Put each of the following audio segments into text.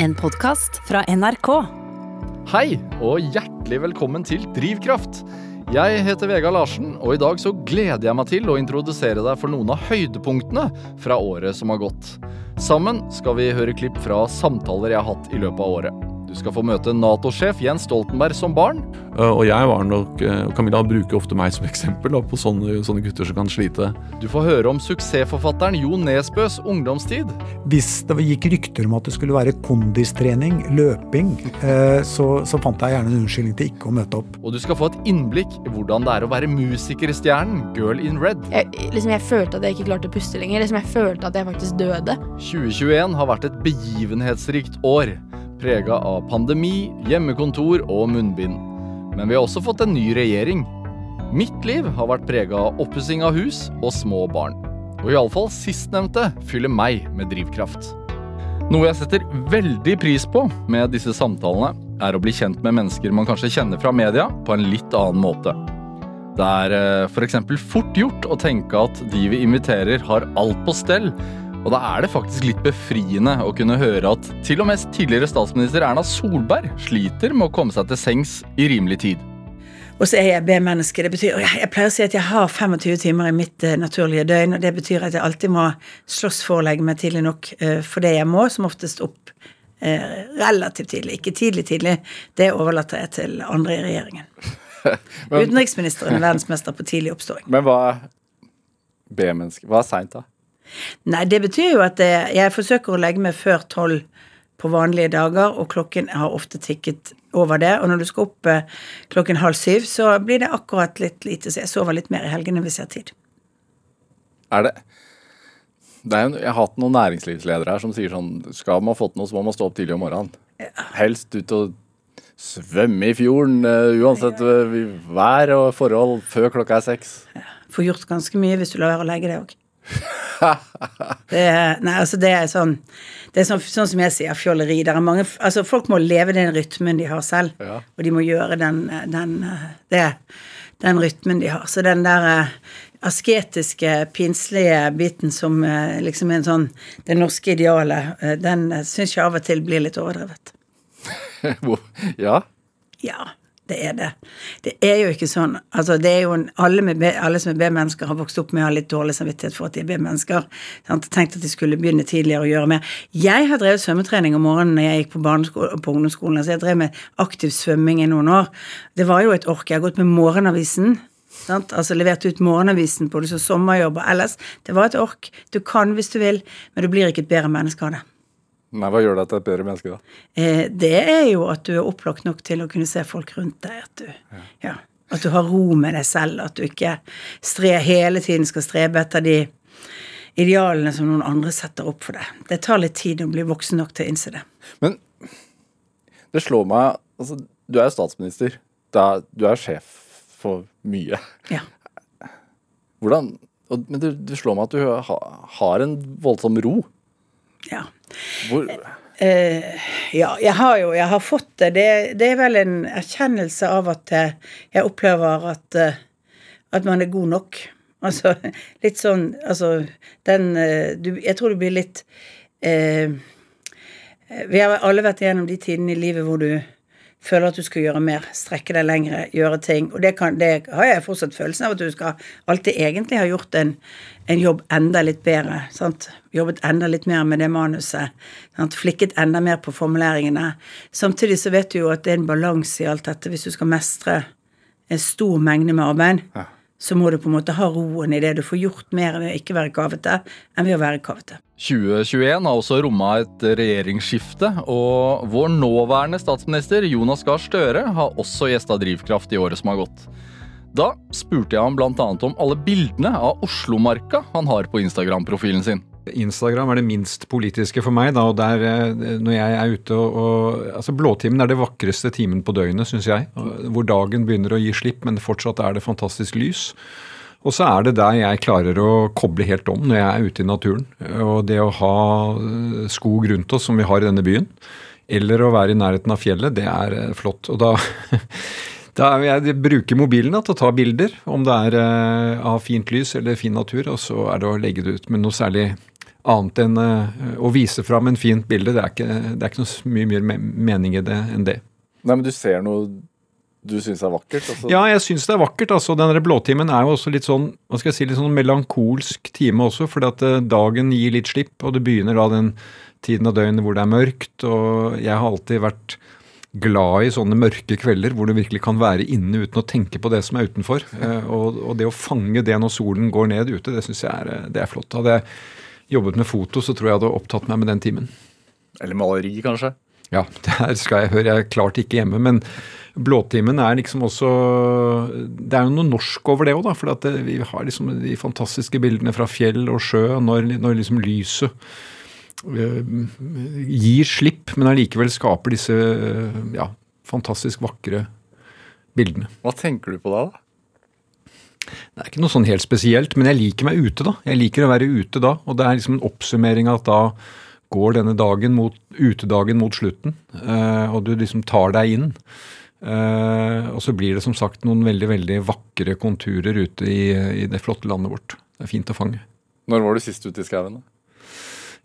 En podkast fra NRK. Hei, og hjertelig velkommen til Drivkraft. Jeg heter Vega Larsen, og i dag så gleder jeg meg til å introdusere deg for noen av høydepunktene fra året som har gått. Sammen skal vi høre klipp fra samtaler jeg har hatt i løpet av året. Du skal få møte Nato-sjef Jens Stoltenberg som barn. Uh, og jeg var nok Camilla bruker ofte meg som eksempel da, på sånne, sånne, gutter som kan slite. Du får høre om suksessforfatteren Jo Nesbøs ungdomstid. Hvis det gikk rykter om at det skulle være kondistrening, løping, uh, så, så, fant jeg gjerne en unnskyldning til ikke å møte opp. Og du skal få et innblikk i hvordan det er å være musikerstjernen Girl in Red. Jeg, liksom, jeg følte at jeg ikke klarte å puste lenger. Liksom, jeg følte at jeg faktisk døde. 2021 har vært et begivenhetsrikt år prega av pandemi, hjemmekontor og munnbind. Men vi har også fått en ny regjering. Mitt liv har vært prega av oppussing av hus og små barn. Og iallfall sistnevnte fyller meg med drivkraft. Noe jeg setter veldig pris på med disse samtalene, er å bli kjent med mennesker man kanskje kjenner fra media, på en litt annen måte. Det er f.eks. For fort gjort å tenke at de vi inviterer har alt på stell, og da er det faktisk litt befriende å kunne høre at til og med tidligere statsminister Erna Solberg sliter med å komme seg til sengs i rimelig tid. Og så er jeg B-menneske. Det betyr, Jeg pleier å si at jeg har 25 timer i mitt uh, naturlige døgn. og Det betyr at jeg alltid må slåss for å legge meg tidlig nok uh, for det jeg må, som oftest opp uh, relativt tidlig. Ikke tidlig tidlig. Det overlater jeg til andre i regjeringen. Men, Utenriksministeren er verdensmester på tidlig oppståing. Men hva er B-menneske? Hva er seint, da? Nei, det betyr jo at jeg forsøker å legge meg før tolv på vanlige dager, og klokken har ofte tikket over det. Og når du skal opp eh, klokken halv syv, så blir det akkurat litt lite, så jeg sover litt mer i helgene hvis jeg har tid. Er det det er Jeg har hatt noen næringslivsledere her som sier sånn Skal man få til noe, så må man stå opp tidlig om morgenen. Ja. Helst ut og svømme i fjorden, uh, uansett vær og forhold, før klokka er seks. Ja. Får gjort ganske mye hvis du lar være å legge deg òg. det, nei, altså det er sånn Det er sånn, sånn som jeg sier, fjolleri. der er mange, altså folk må leve den rytmen de har selv, ja. og de må gjøre den, den, det, den rytmen de har. Så den der eh, asketiske, pinslige biten som eh, liksom er en sånn Det norske idealet, eh, den syns jeg av og til blir litt overdrevet. ja? Ja. Det er det. Det er jo ikke sånn. Altså, det er jo en, alle, med, alle, som er B-mennesker, har vokst opp med å ha litt dårlig samvittighet for at de er B-mennesker. Tenkt at de skulle begynne tidligere å gjøre mer. Jeg har drevet svømmetrening om morgenen når jeg gikk på, på ungdomsskolen. altså Jeg drev med aktiv svømming i noen år. Det var jo et ork. Jeg har gått med Morgenavisen. Sant? Altså levert ut Morgenavisen på sommerjobb og ellers. Det var et ork. Du kan hvis du vil, men du blir ikke et bedre menneske av det. Nei, Hva gjør deg til et bedre menneske, da? Eh, det er jo at du er opplagt nok til å kunne se folk rundt deg. At du, ja. Ja, at du har ro med deg selv. At du ikke stre, hele tiden skal strebe etter de idealene som noen andre setter opp for deg. Det tar litt tid å bli voksen nok til å innse det. Men det slår meg altså, Du er statsminister. Er, du er sjef for mye. Ja. Hvordan Men det, det slår meg at du har en voldsom ro. Ja. Hvor Uh, ja, jeg har jo jeg har fått det. det. det. er vel en erkjennelse av at uh, jeg opplever at, uh, at man er god nok. Altså litt sånn Altså den du, Jeg tror det blir litt Vi har alle vært igjennom de tidene i livet hvor du føler at du skal gjøre mer, strekke deg lengre, gjøre ting. Og det, kan, det har jeg fortsatt følelsen av at du skal alltid egentlig ha gjort en, en jobb enda litt bedre. Sant? Jobbet enda litt mer med det manuset. Sant? Flikket enda mer på formuleringene. Samtidig så vet du jo at det er en balanse i alt dette hvis du skal mestre en stor mengde med arbeid. Ja så må du på en måte ha roen i det. Du får gjort mer ved å ikke være kavete enn ved å være kavete. 2021 har også romma et regjeringsskifte, og vår nåværende statsminister Jonas Gahr Støre har også gjesta Drivkraft i året som har gått. Da spurte jeg ham bl.a. om alle bildene av Oslomarka han har på Instagram-profilen sin. Instagram er det minst politiske for meg. da, og der, eh, Når jeg er ute og, og altså Blåtimen er det vakreste timen på døgnet, syns jeg. Hvor dagen begynner å gi slipp, men fortsatt er det fantastisk lys. Og så er det der jeg klarer å koble helt om når jeg er ute i naturen. Og det å ha eh, skog rundt oss, som vi har i denne byen, eller å være i nærheten av fjellet, det er eh, flott. Og da Da jeg bruker mobilen da, til å ta bilder, om det er av fint lys eller fin natur, og så er det å legge det ut. med noe særlig annet enn eh, å vise fram en fint bilde. Det er ikke, det er ikke noe mye mer mening i det enn det. Nei, men du ser noe du syns er vakkert? Altså. Ja, jeg syns det er vakkert. altså. Den blåtimen er jo også litt sånn hva skal jeg si, litt sånn melankolsk time også, fordi at eh, dagen gir litt slipp, og det begynner da den tiden av døgnet hvor det er mørkt. Og jeg har alltid vært glad i sånne mørke kvelder hvor du virkelig kan være inne uten å tenke på det som er utenfor. Eh, Og, og det å fange det når solen går ned ute, det syns jeg er, det er flott. Hadde jeg jobbet med foto, så tror jeg hadde opptatt meg med den timen. Eller maleri, kanskje? Ja, det her skal jeg høre. Jeg er klart ikke hjemme. Men Blåtimen er liksom også Det er jo noe norsk over det òg, da. For det, vi har liksom de fantastiske bildene fra fjell og sjø når, når liksom lyset øh, gir slipp, men allikevel skaper disse øh, ja, fantastisk vakre bildene. Hva tenker du på da? da? Det er ikke noe sånn helt spesielt, men jeg liker meg ute da. Jeg liker å være ute da, og det er liksom en oppsummering av at da går denne dagen mot, utedagen mot slutten, eh, og du liksom tar deg inn. Eh, og så blir det som sagt noen veldig, veldig vakre konturer ute i, i det flotte landet vårt. Det er fint å fange. Når var du sist ute i skauen?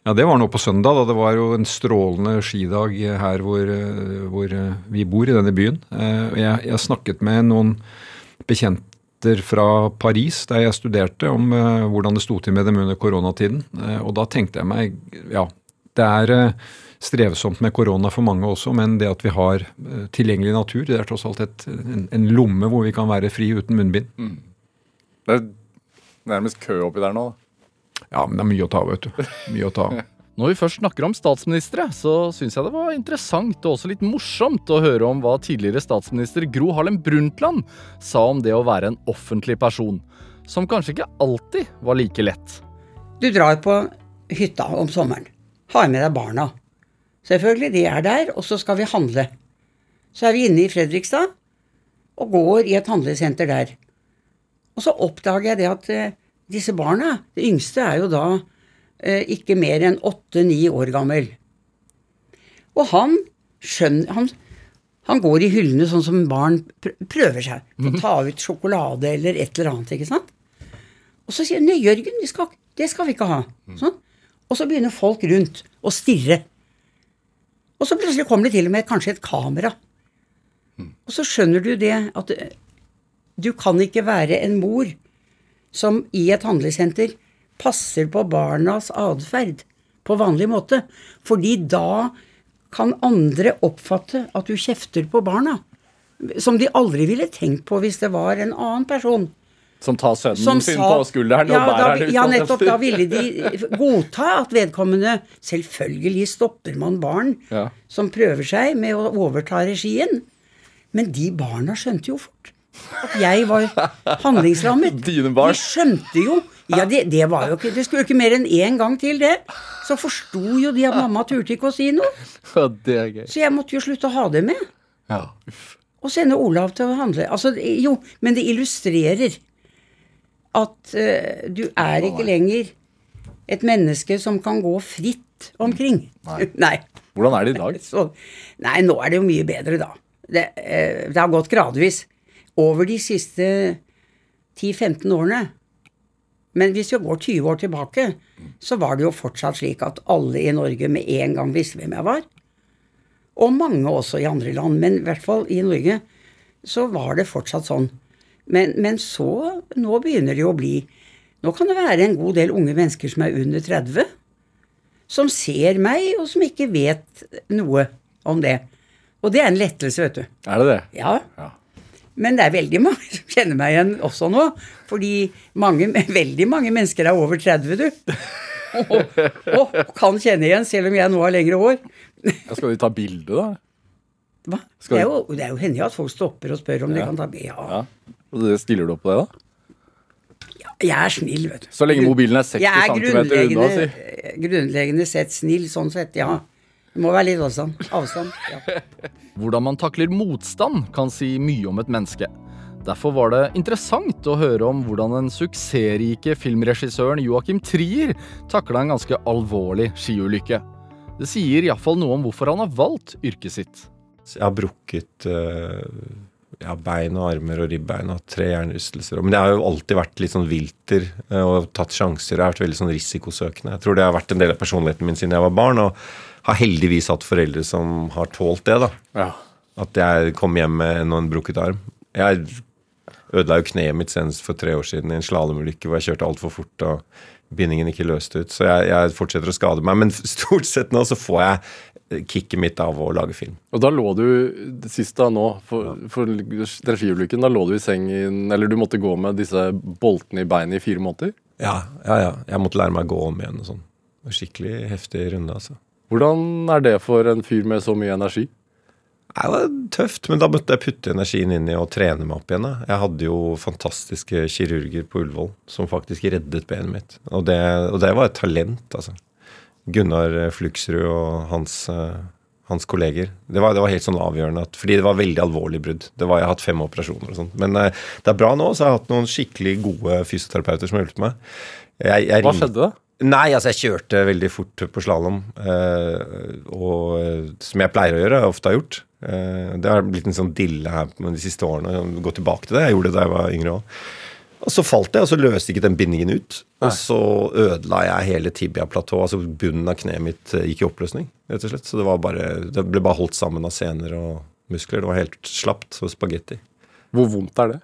Ja, det var nå på søndag. da Det var jo en strålende skidag her hvor, eh, hvor vi bor, i denne byen. Jeg, jeg snakket med noen bekjenter fra Paris, der jeg studerte, om eh, hvordan det sto til med dem under koronatiden. Eh, og da tenkte jeg meg Ja, det er eh, strevsomt med korona for mange også, men det at vi har tilgjengelig natur, det er tross alt et, en, en lomme hvor vi kan være fri uten munnbind. Det er nærmest kø oppi der nå. da. Ja, men det er mye å ta av, vet du. Mye å ta av. Når vi først snakker om statsministre, så syns jeg det var interessant og også litt morsomt å høre om hva tidligere statsminister Gro Harlem Brundtland sa om det å være en offentlig person, som kanskje ikke alltid var like lett. Du drar på hytta om sommeren. Har med deg barna. Selvfølgelig, de er der, og så skal vi handle. Så er vi inne i Fredrikstad og går i et handlesenter der. Og så oppdager jeg det at eh, disse barna, det yngste er jo da ikke mer enn åtte-ni år gammel. Og han skjønner han, han går i hyllene sånn som barn prøver seg. På å ta ut sjokolade eller et eller annet, ikke sant? Og så sier han nei, Jørgen, skal, det skal vi ikke ha. Sånn. Og så begynner folk rundt å stirre. Og så plutselig kommer det til og med kanskje et kamera. Og så skjønner du det at eh, du kan ikke være en mor som i et handlesenter passer på barnas atferd på vanlig måte. Fordi da kan andre oppfatte at du kjefter på barna. Som de aldri ville tenkt på hvis det var en annen person. Som tar sønnen Som sin sa- på skulderen ja, og bærer da, han ut. Ja, nettopp. Da ville de godta at vedkommende Selvfølgelig stopper man barn Ja. som prøver seg med å overta regien. Men de barna skjønte jo fort at jeg var handlingslammet. De skjønte jo Ja, det, det var jo ikke Det skulle jo ikke mer enn én gang til, det. Så forsto jo de at mamma turte ikke å si noe. Ja, det er gøy. Så jeg måtte jo slutte å ha det med. Ja, uff. Og sende Olav til å handle. Altså, jo, men det illustrerer at uh, du er ikke lenger et menneske som kan gå fritt omkring. Nei. Hvordan er det i dag? Så, nei, nå er det jo mye bedre, da. Det, uh, det har gått gradvis. Over de siste 10-15 årene. Men hvis vi går 20 år tilbake, så var det jo fortsatt slik at alle i Norge med en gang visste hvem jeg var. Og mange også i andre land, men i hvert fall i Norge så var det fortsatt sånn. Men, men så Nå begynner det jo å bli Nå kan det være en god del unge mennesker som er under 30, som ser meg, og som ikke vet noe om det. Og det er en lettelse, vet du. Er det det? Ja. Ja. Men det er veldig mange som kjenner meg igjen også nå. Fordi mange, veldig mange mennesker er over 30, du. Og, og kan kjenne igjen, selv om jeg nå har lengre hår. Ja, skal vi ta bilde, da? Hva? Det er, jo, det er jo hendig at folk stopper og spør om de kan ta bilde. Ja. Ja. Og det Stiller du opp på det, da? Jeg er snill, vet du. Så lenge mobilen er 60 Jeg er cm unna, si. er grunnleggende sett snill, sånn sett, ja. Det må være litt avstand. avstand ja. Hvordan man takler motstand, kan si mye om et menneske. Derfor var det interessant å høre om hvordan den suksessrike filmregissøren Joachim Trier takla en ganske alvorlig skiulykke. Det sier iallfall noe om hvorfor han har valgt yrket sitt. Jeg har brukket eh, ja, bein og armer og ribbein og tre hjernerystelser. Men jeg har jo alltid vært litt sånn vilter eh, og tatt sjanser. Jeg har vært veldig sånn risikosøkende. Jeg tror det har vært en del av personligheten min siden jeg var barn, og har heldigvis hatt foreldre som har tålt det. da. Ja. At jeg kom hjem med en en brukket arm. Jeg ødela jo kneet mitt senest for tre år siden i en slalåmulykke hvor jeg kjørte altfor fort og bindingen ikke løste ut. Så jeg, jeg fortsetter å skade meg. Men stort sett nå så får jeg kicket mitt av å lage film. Og da lå du sist da nå, for, for regiulykken, da lå du i sengen Eller du måtte gå med disse boltene i beinet i fire måneder? Ja, ja, ja. Jeg måtte lære meg å gå om igjen og sånn. Skikkelig heftig runde, altså. Hvordan er det for en fyr med så mye energi? Det var tøft, men da måtte jeg putte energien inn i å trene meg opp igjen. da. Jeg hadde jo fantastiske kirurger på Ullevål som faktisk reddet benet mitt. Og det, og det var et talent, altså. Gunnar Fluksrud og hans, eh, hans kolleger. Det var, det var helt sånn avgjørende, at, fordi det var veldig alvorlig brudd. Det var, jeg har hatt fem operasjoner og sånt. Men eh, det er bra nå, så jeg har hatt noen skikkelig gode fysioterapeuter som har hjulpet meg. Jeg, jeg Hva skjedde da? Nei, altså jeg kjørte veldig fort på slalåm, eh, eh, som jeg pleier å gjøre, jeg ofte har gjort. Eh, det har blitt en sånn dille her de siste årene. Gå tilbake til det. Jeg gjorde det da jeg var yngre òg. Og så falt jeg, og så løste ikke den bindingen ut. Og så ødela jeg hele tibia-platået. Altså bunnen av kneet mitt gikk i oppløsning, rett og slett. Så det var bare Det ble bare holdt sammen av sener og muskler. Det var helt slapt Så spagetti. Hvor vondt er det?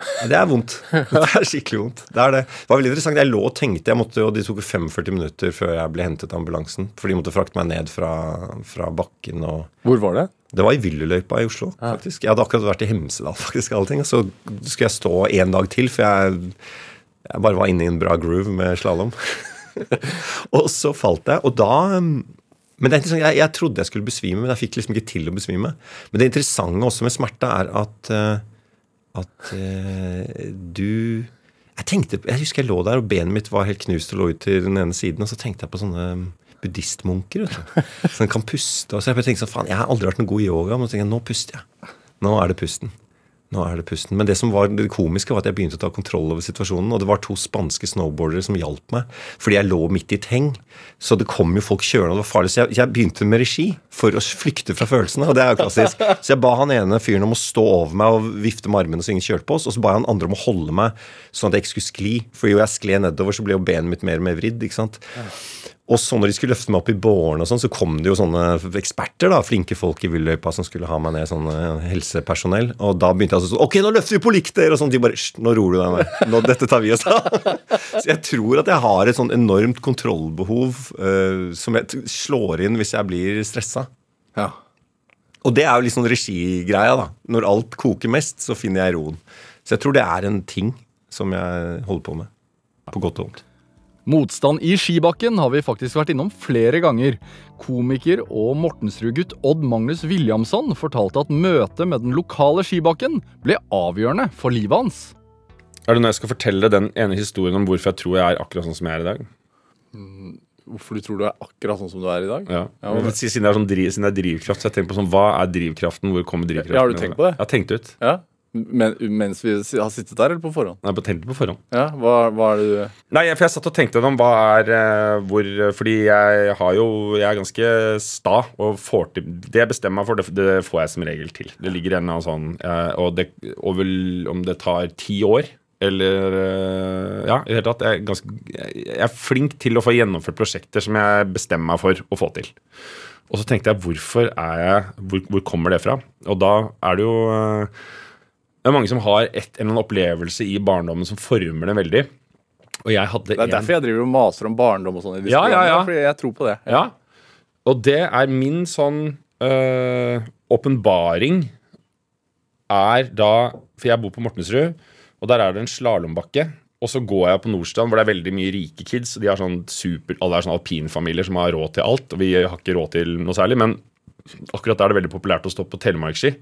Ja, Det er vondt. Det er skikkelig vondt. Det er det. Det var veldig interessant. Jeg lå og tenkte, jeg måtte, og De tok jo 45 minutter før jeg ble hentet av ambulansen. For de måtte frakte meg ned fra, fra bakken. og Hvor var det? Det var i Willerløypa i Oslo. faktisk. Jeg hadde akkurat vært i Hemsedal. faktisk, alle ting. Så skulle jeg stå en dag til, for jeg, jeg bare var inne i en bra groove med slalåm. og så falt jeg, og da men det er jeg, jeg trodde jeg skulle besvime, men jeg fikk liksom ikke til å besvime. Men det interessante også med smerte er at eh, at eh, du jeg tenkte, jeg husker jeg lå der, og benet mitt var helt knust og lå ut til den ene siden. Og så tenkte jeg på sånne buddhistmunker vet du, som kan puste. Og så jeg tenkte sånn, faen, jeg har aldri vært noe god i yoga, men så tenkte jeg, nå puster jeg. Nå er det pusten. Nå er det pusten. Men det som var det komiske, var at jeg begynte å ta kontroll over situasjonen. Og det var to spanske snowboardere som hjalp meg, fordi jeg lå midt i et heng. Så det kom jo folk kjørende, og det var farlig. Så jeg, jeg begynte med regi for å flykte fra følelsene. Og det er jo klassisk. Så jeg ba han ene fyren om å stå over meg og vifte med armene så ingen kjørte på oss. Og så ba jeg han andre om å holde meg sånn at jeg ikke skulle skli. For jo jeg skled nedover, så ble jo benet mitt mer og mer vridd. ikke sant? Og så når de skulle løfte meg opp i bårene, og sånn, så kom det jo sånne eksperter, da, flinke folk i Villøypa som skulle ha meg ned, sånne helsepersonell. Og da begynte jeg altså sånn Ok, nå løfter vi på likt dere! Og sånn. De bare Hysj, nå roer du deg ned. Nå, dette tar vi oss av. så jeg tror at jeg har et sånn enormt kontrollbehov uh, som jeg slår inn hvis jeg blir stressa. Ja. Og det er jo sånn regigreia, da. Når alt koker mest, så finner jeg roen. Så jeg tror det er en ting som jeg holder på med. På godt og vondt. Motstand i skibakken har vi faktisk vært innom flere ganger. Komiker og Mortensrud-gutt Odd Magnus Williamson fortalte at møtet med den lokale skibakken ble avgjørende for livet hans. Er det når jeg skal fortelle den ene historien om hvorfor jeg tror jeg er akkurat sånn som jeg er i dag? Hvorfor du tror du er akkurat sånn som du er i dag? Ja. Ja, men- Siden det er sånn driv, siden det er drivkraft, så jeg tenker på sånn, hva er drivkraften? Hvor kommer drivkraften? Ja, har du tenkt på det? Jeg har tenkt ut. Ja? Men, mens vi har sittet der, eller på forhånd? Nei, på bare tenkt på forhånd. Ja, hva, hva er det du Nei, for jeg satt og tenkte om hva er eh, hvor Fordi jeg har jo Jeg er ganske sta og får til Det jeg bestemmer meg for, det, det får jeg som regel til. Det ligger en av sånn eh, Og det, og vel om det tar ti år eller eh, Ja, i det hele tatt. Jeg er, ganske, jeg er flink til å få gjennomført prosjekter som jeg bestemmer meg for å få til. Og så tenkte jeg, hvorfor er jeg Hvor, hvor kommer det fra? Og da er det jo Det er mange som har et, eller annen opplevelse i barndommen som former dem veldig. Og jeg hadde Det er en- derfor jeg driver og maser om barndom og sånn Ja, ja, ja. Fordi jeg tror på det. Ja. Og det er min sånn øh, er da For jeg bor på Mortensrud, og der er det en slalåmbakke. Og så går jeg på Nordstrand, hvor det er veldig mye rike kids. og de har sånn super, Alle er sånn alpinfamilier som har råd til alt. Og vi har ikke råd til noe særlig. Men akkurat der er det veldig populært å stå på telemarkski.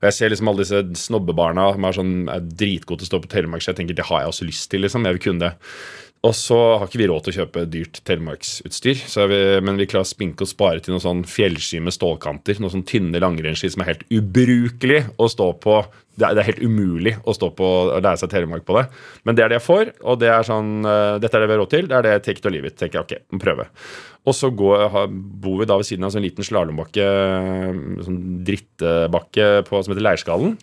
Og jeg ser liksom alle disse snobbebarna som er sånn dritgode til å stå på telemarkski. Jeg tenker det har jeg også lyst til, liksom. Jeg vil kunne det. Og så har ikke vi råd til å kjøpe dyrt telemarksutstyr, men vi klarer å spinke og spare til noen sånn fjellski med stålkanter. Noen sånn tynne langrennsski som er helt ubrukelig å stå på det er, det er helt umulig å stå på og lære seg telemark på det. Men det er det jeg får, og det er sånn uh, Dette er det vi har råd til. Det er det take it or leave it. tenker jeg, ok, prøve. Og så går, har- bor vi da ved siden av en sånn liten slalåmbakke, sånn drittbakke på, som heter Leirskallen.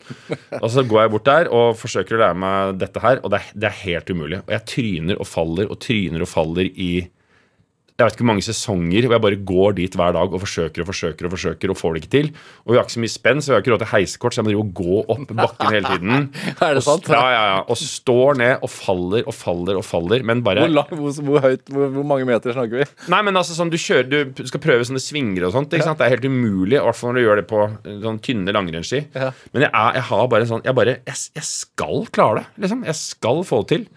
Og så går jeg bort der og forsøker å lære meg dette her, og det er, det er helt umulig. Og jeg tryner og faller og tryner og faller i jeg vet ikke hvor mange sesonger hvor jeg bare går dit hver dag og forsøker og forsøker og forsøker og får det ikke til. Og vi har ikke så mye spenn, så vi har ikke råd til heisekort, så jeg må drive og gå opp bakken hele tiden. Er det sant? Ja, ja, ja. Og står ned og faller og faller og faller, men bare Hvor, lang, hvor, hvor høyt, hvor, hvor mange meter snakker vi? Nei, men altså sånn, du kjører Du skal prøve sånne svinger og sånt. Ikke sant? Det er helt umulig, i hvert fall når du gjør det på eh, sånn tynne langrennsski. Ja. Men jeg, er, jeg har bare en sånn Jeg bare jeg, jeg skal klare det, liksom. Jeg skal få det til.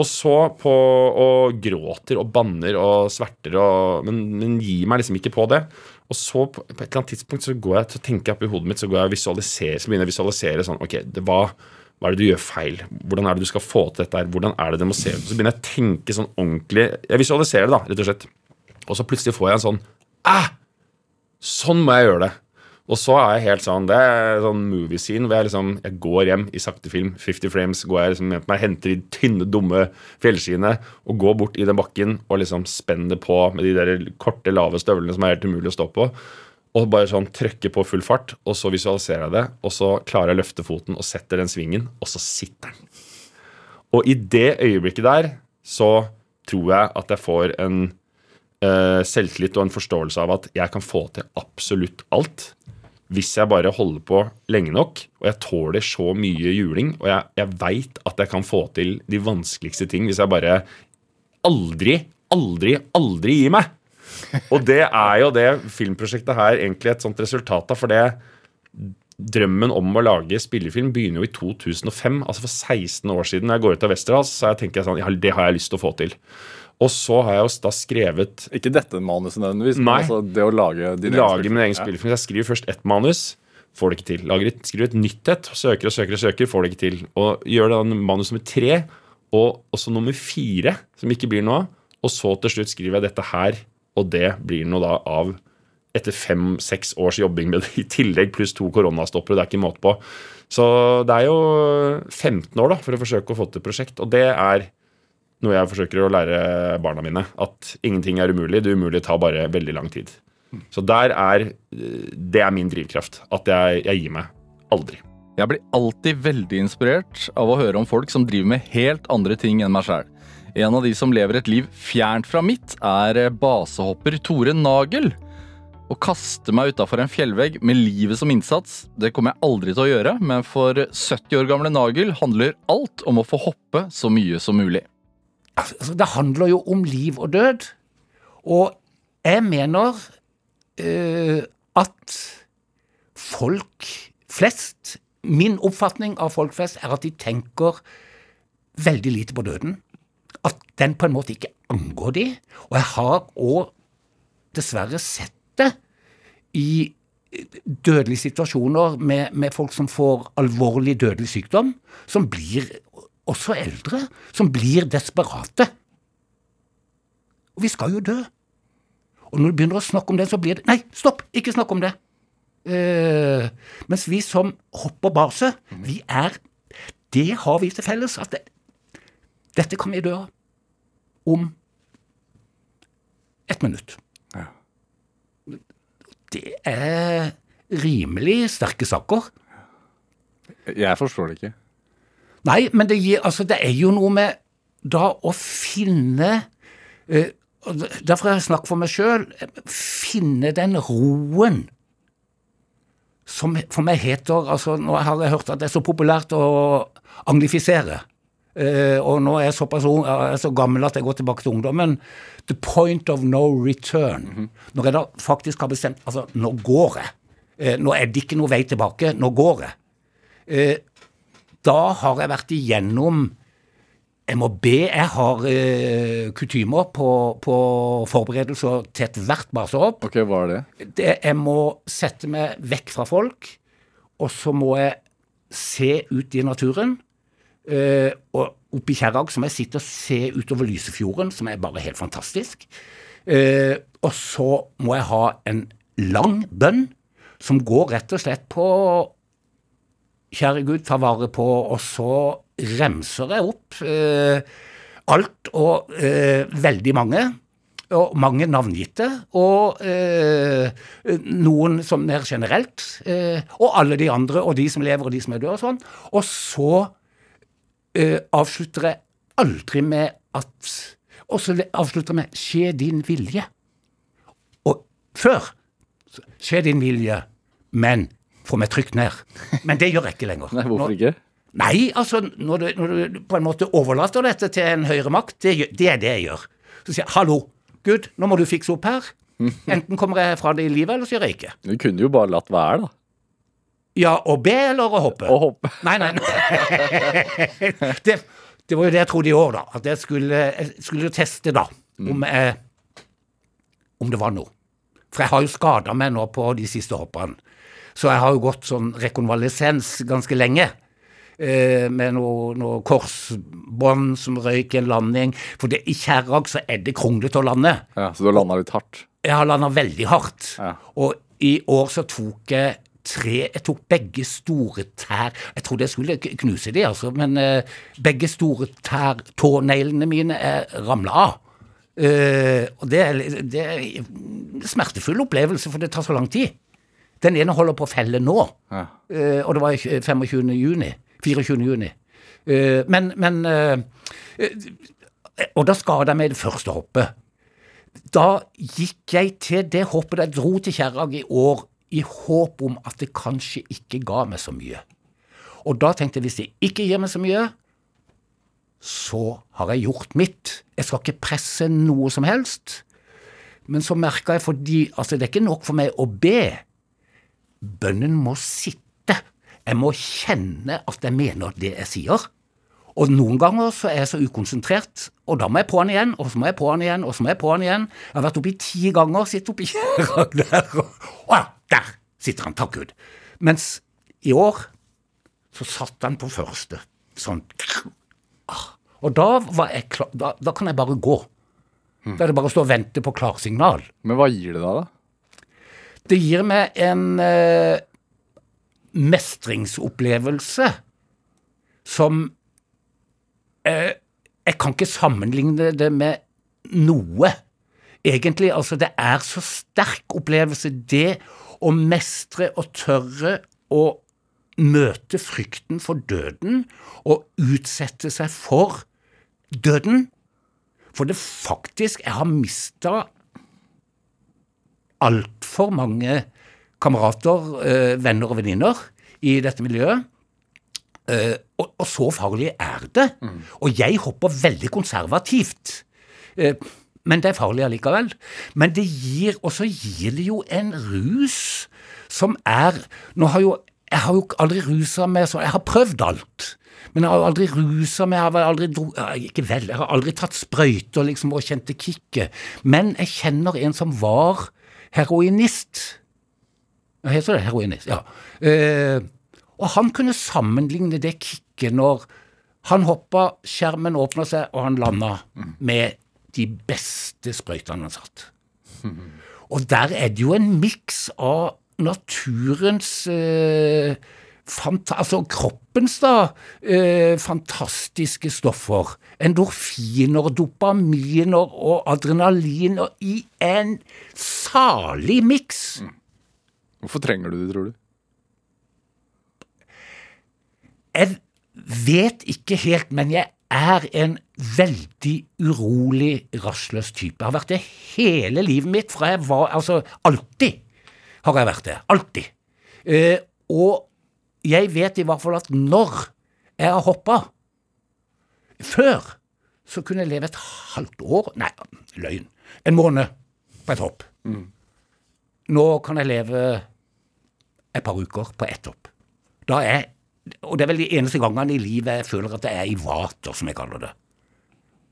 Og så på Og gråter og banner og sverter og Men, men gir meg liksom ikke på det. Og så på, på et eller annet tidspunkt så går jeg tenker jeg opp i hodet mitt Så går jeg og visualiserer Så begynner jeg å visualisere sånn Ok, det, hva, hva er det du gjør feil? Hvordan er det du skal få til dette her? Hvordan er det det må se ut? Så begynner jeg å tenke sånn ordentlig Jeg visualiserer det, da, rett og slett. Og så plutselig får jeg en sånn Æh! Sånn må jeg gjøre det. Og så er jeg helt sånn Det er sånn movie scene hvor jeg liksom Jeg går hjem i sakte film, 50 frames, går jeg liksom hjem meg, henter de tynne, dumme fjellskiene og går bort i den bakken og liksom spenner på med de der korte, lave støvlene som er helt umulig å stå på. Og bare sånn trykker på full fart, og så visualiserer jeg det. Og så klarer jeg å løfte foten og setter den svingen, og så sitter den. Og i det øyeblikket der så tror jeg at jeg får en uh, selvtillit og en forståelse av at jeg kan få til absolutt alt hvis jeg bare holder på lenge nok, og jeg tåler så mye juling, og jeg, jeg veit at jeg kan få til de vanskeligste ting hvis jeg bare aldri, aldri, aldri gir meg. Og det er jo det filmprosjektet her egentlig et sånt resultat av, for det drømmen om å lage spillefilm begynner jo i 2005, altså for 16 år siden. Når jeg går ut av Westerdals, så jeg tenker jeg sånn, ja, det har jeg lyst til å få til. Og så har jeg da skrevet Ikke dette manuset nødvendigvis, men Nei. altså det å lage din Lage min egen spillefilm. Jeg skriver først ett manus, får det ikke til. Lager et, skriver et nytt et, søker og søker og søker, får det ikke til. Og gjør da manus nummer tre, og også nummer fire, som ikke blir noe av. Og så til slutt skriver jeg dette her, og det blir noe da av etter fem-seks års jobbing med det i tillegg, pluss to koronastopper, det er ikke måte på. Så det er jo 15 år da, for å forsøke å få til et prosjekt, og det er noe jeg forsøker å lære barna mine. At ingenting er umulig. Det umulige tar bare veldig lang tid. Så der er Det er min drivkraft. At jeg, jeg gir meg aldri. Jeg blir alltid veldig inspirert av å høre om folk som driver med helt andre ting enn meg sjæl. En av de som lever et liv fjernt fra mitt, er basehopper Tore Nagel. Å kaste meg utafor en fjellvegg med livet som innsats, det kommer jeg aldri til å gjøre, men for 70 år gamle Nagel handler alt om å få hoppe så mye som mulig. Altså, det handler jo om liv og død. Og jeg mener uh, at folk flest Min oppfatning av folk flest er at de tenker veldig lite på døden. At den på en måte ikke angår de. Og jeg har òg dessverre sett det i dødelige situasjoner med, med folk som får alvorlig dødelig sykdom, som blir også eldre, som blir desperate. Og vi skal jo dø. Og når du begynner å snakke om det, så blir det Nei, stopp! Ikke snakk om det! Uh, mens vi som hopper base, vi er Det har vi til felles at det, dette kan vi dø av om ett minutt. Det er rimelig sterke saker. Jeg forstår det ikke. Nei, men det, gir, altså, det er jo noe med da å finne eh, Derfor har jeg snakket for meg sjøl. Finne den roen som for meg heter altså Nå har jeg hørt at det er så populært å anglifisere. Eh, og nå er jeg såpass ung, jeg er så gammel at jeg går tilbake til ungdommen. The point of no return. Når jeg da faktisk har bestemt Altså, nå går jeg. Eh, nå er det ikke noe vei tilbake. Nå går jeg. Eh, da har jeg vært igjennom Jeg må be Jeg har eh, kutymer på, på forberedelser til ethvert basehopp. Ok, hva er det? Det, jeg må sette meg vekk fra folk, og så må jeg se ut i naturen. Eh, og oppe i Kjerrag så må jeg sitte og se utover Lysefjorden, som er bare helt fantastisk. Eh, og så må jeg ha en lang bønn som går rett og slett på kjære Gud, ta vare på, og så remser jeg opp eh, alt og eh, veldig mange. Og mange navngitte, og eh, noen som mer generelt. Eh, og alle de andre, og de som lever og de som er døde og sånn. Og så eh, avslutter jeg aldri med at Og så avslutter jeg med 'skje din vilje'. Og før 'skje din vilje', men få meg trykt ned. Men det gjør jeg ikke lenger. Nei, hvorfor ikke? Nei, altså når du, når du på en måte overlater dette til en høyere makt, det, det er det jeg gjør. Så sier jeg 'hallo, Gud, nå må du fikse opp her'. Enten kommer jeg fra det i livet, eller så gjør jeg ikke. Du kunne jo bare latt være, da. Ja, å be eller å hoppe? Å hoppe. Nei, nei, nei. Det, det var jo det jeg trodde i år, da. At jeg skulle, jeg skulle teste, da, om, eh, om det var noe. For jeg har jo skada meg nå på de siste hoppene. Så jeg har jo gått sånn rekonvalesens ganske lenge. Eh, med noe, noe korsbånd som røyk i en landing. For det, i Kjerrag så er det kronglete å lande. Ja, Så du har landa litt hardt? Jeg har landa veldig hardt. Ja. Og i år så tok jeg tre Jeg tok begge store tær Jeg trodde jeg skulle knuse de, altså, men eh, begge store tær, tåneglene mine, ramla av. Eh, og det er, det er en smertefull opplevelse, for det tar så lang tid. Den ene holder på å felle nå, Ja. uh, og det var 25. juni. 24. juni. Uh, men men eh, Og da skada jeg meg det første hoppet. Da gikk jeg til det hoppet jeg dro til Kjerrag i år i håp om at det kanskje ikke ga meg så mye. Og da tenkte jeg hvis det ikke gir meg så mye, så har jeg gjort mitt. Jeg skal ikke presse noe som helst. Men så merka jeg fordi Altså, det er ikke nok for meg å be. Bønnen må sitte. Jeg må kjenne at jeg mener det jeg sier. Og noen ganger så er jeg så ukonsentrert, og da må jeg på han igjen, og så må jeg på han igjen, og så må jeg på han igjen. Jeg har vært oppi ti ganger, sitter oppi Kjerag der, og ja, der sitter han, takk Gud. Mens i år så satt han på første, sånn Ah. Og da klar, da, da kan jeg bare gå. Da er det bare å stå og vente på klarsignal. Men hva gir det deg, da? Det gir meg en eh, mestringsopplevelse som eh, Jeg kan ikke sammenligne det med noe. Egentlig, altså, det er så sterk opplevelse, det å mestre og tørre å møte frykten for døden og utsette seg for døden. For det faktisk Jeg har mista altfor mange kamerater, eh, venner og venninner i dette miljøet. Eh, og, og så farlig er det. Og jeg hopper veldig konservativt. Eh, men det er farlig allikevel. Men det gir, og så gir det jo en rus som er Nå har jo Jeg har jo aldri rusa meg sånn Jeg har prøvd alt. Men jeg har aldri rusa meg, jeg har aldri dro, ikke vel, jeg har aldri tatt sprøyter liksom, og kjente kicket. Men jeg kjenner en som var heroinist. Hva heter det? Heroinist, ja. Eh, og han kunne sammenligne det kicket når han hoppa, skjermen åpna seg, og han landa med de beste sprøytene han satt. Og der er det jo en miks av naturens eh, fanta Altså kroppens, da, eh, fantastiske stoffer. Endorfiner, dopaminer og adrenalin og i en salig miks. Hvorfor trenger du det, tror du? Jeg vet ikke helt, men jeg er en veldig urolig, rastløs type. Jeg har vært det hele livet mitt, fra jeg var Altså, alltid har jeg vært det. Alltid. Eh, og jeg vet i hvert fall at når jeg har hoppa Før så kunne jeg leve et halvt år Nei, løgn. En måned på et hopp. Nå kan jeg leve et par uker på ett hopp. Da er Og det er vel de eneste gangene i livet jeg føler at jeg er i vater, som jeg kaller det.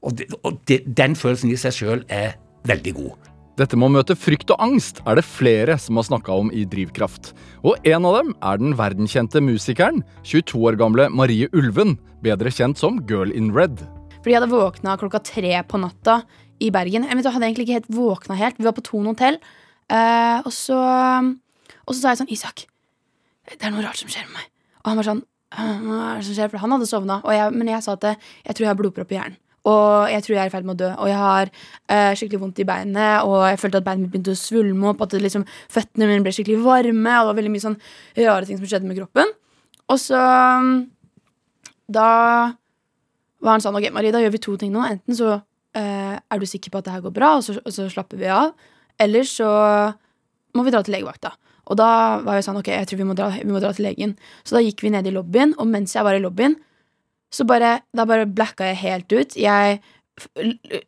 Og, det, og det, den følelsen i seg sjøl er veldig god. Dette med å møte frykt og angst er det flere som har snakka om i Drivkraft. Og en av dem er den verdenskjente musikeren, 22 år gamle Marie Ulven, bedre kjent som Girl in Red. Fordi jeg hadde våkna klokka tre på natta i Bergen. Jeg, vet, hadde egentlig ikke helt våkna helt. Vi var på Thon hotell. eh, og, så, og så sa jeg sånn Isak, det er noe rart som skjer med meg. Og han var sånn «Åh, Hva er det som skjer? For han hadde sovna. Men jeg sa at jeg tror jeg har blodpropp i hjernen. Og jeg tror jeg er i ferd med å dø. Og jeg har uh, skikkelig vondt i beinet, og jeg følte at beinet mitt begynte å svulme opp. At liksom, føttene mine ble skikkelig varme, og det var veldig mye sånn rare ting som skjedde med kroppen. Og så mm, Da var han sånn Ok, Marie, da gjør vi to ting nå. Enten så uh, er du sikker på at det her går bra, og så, og så slapper vi av. Eller så må vi dra til legevakta. Og da var jeg sånn, ok, jeg tror vi må dra, vi må dra til legen. Så da gikk vi ned i lobbyen, og mens jeg var i lobbyen, så bare, da bare blacka jeg helt ut. Jeg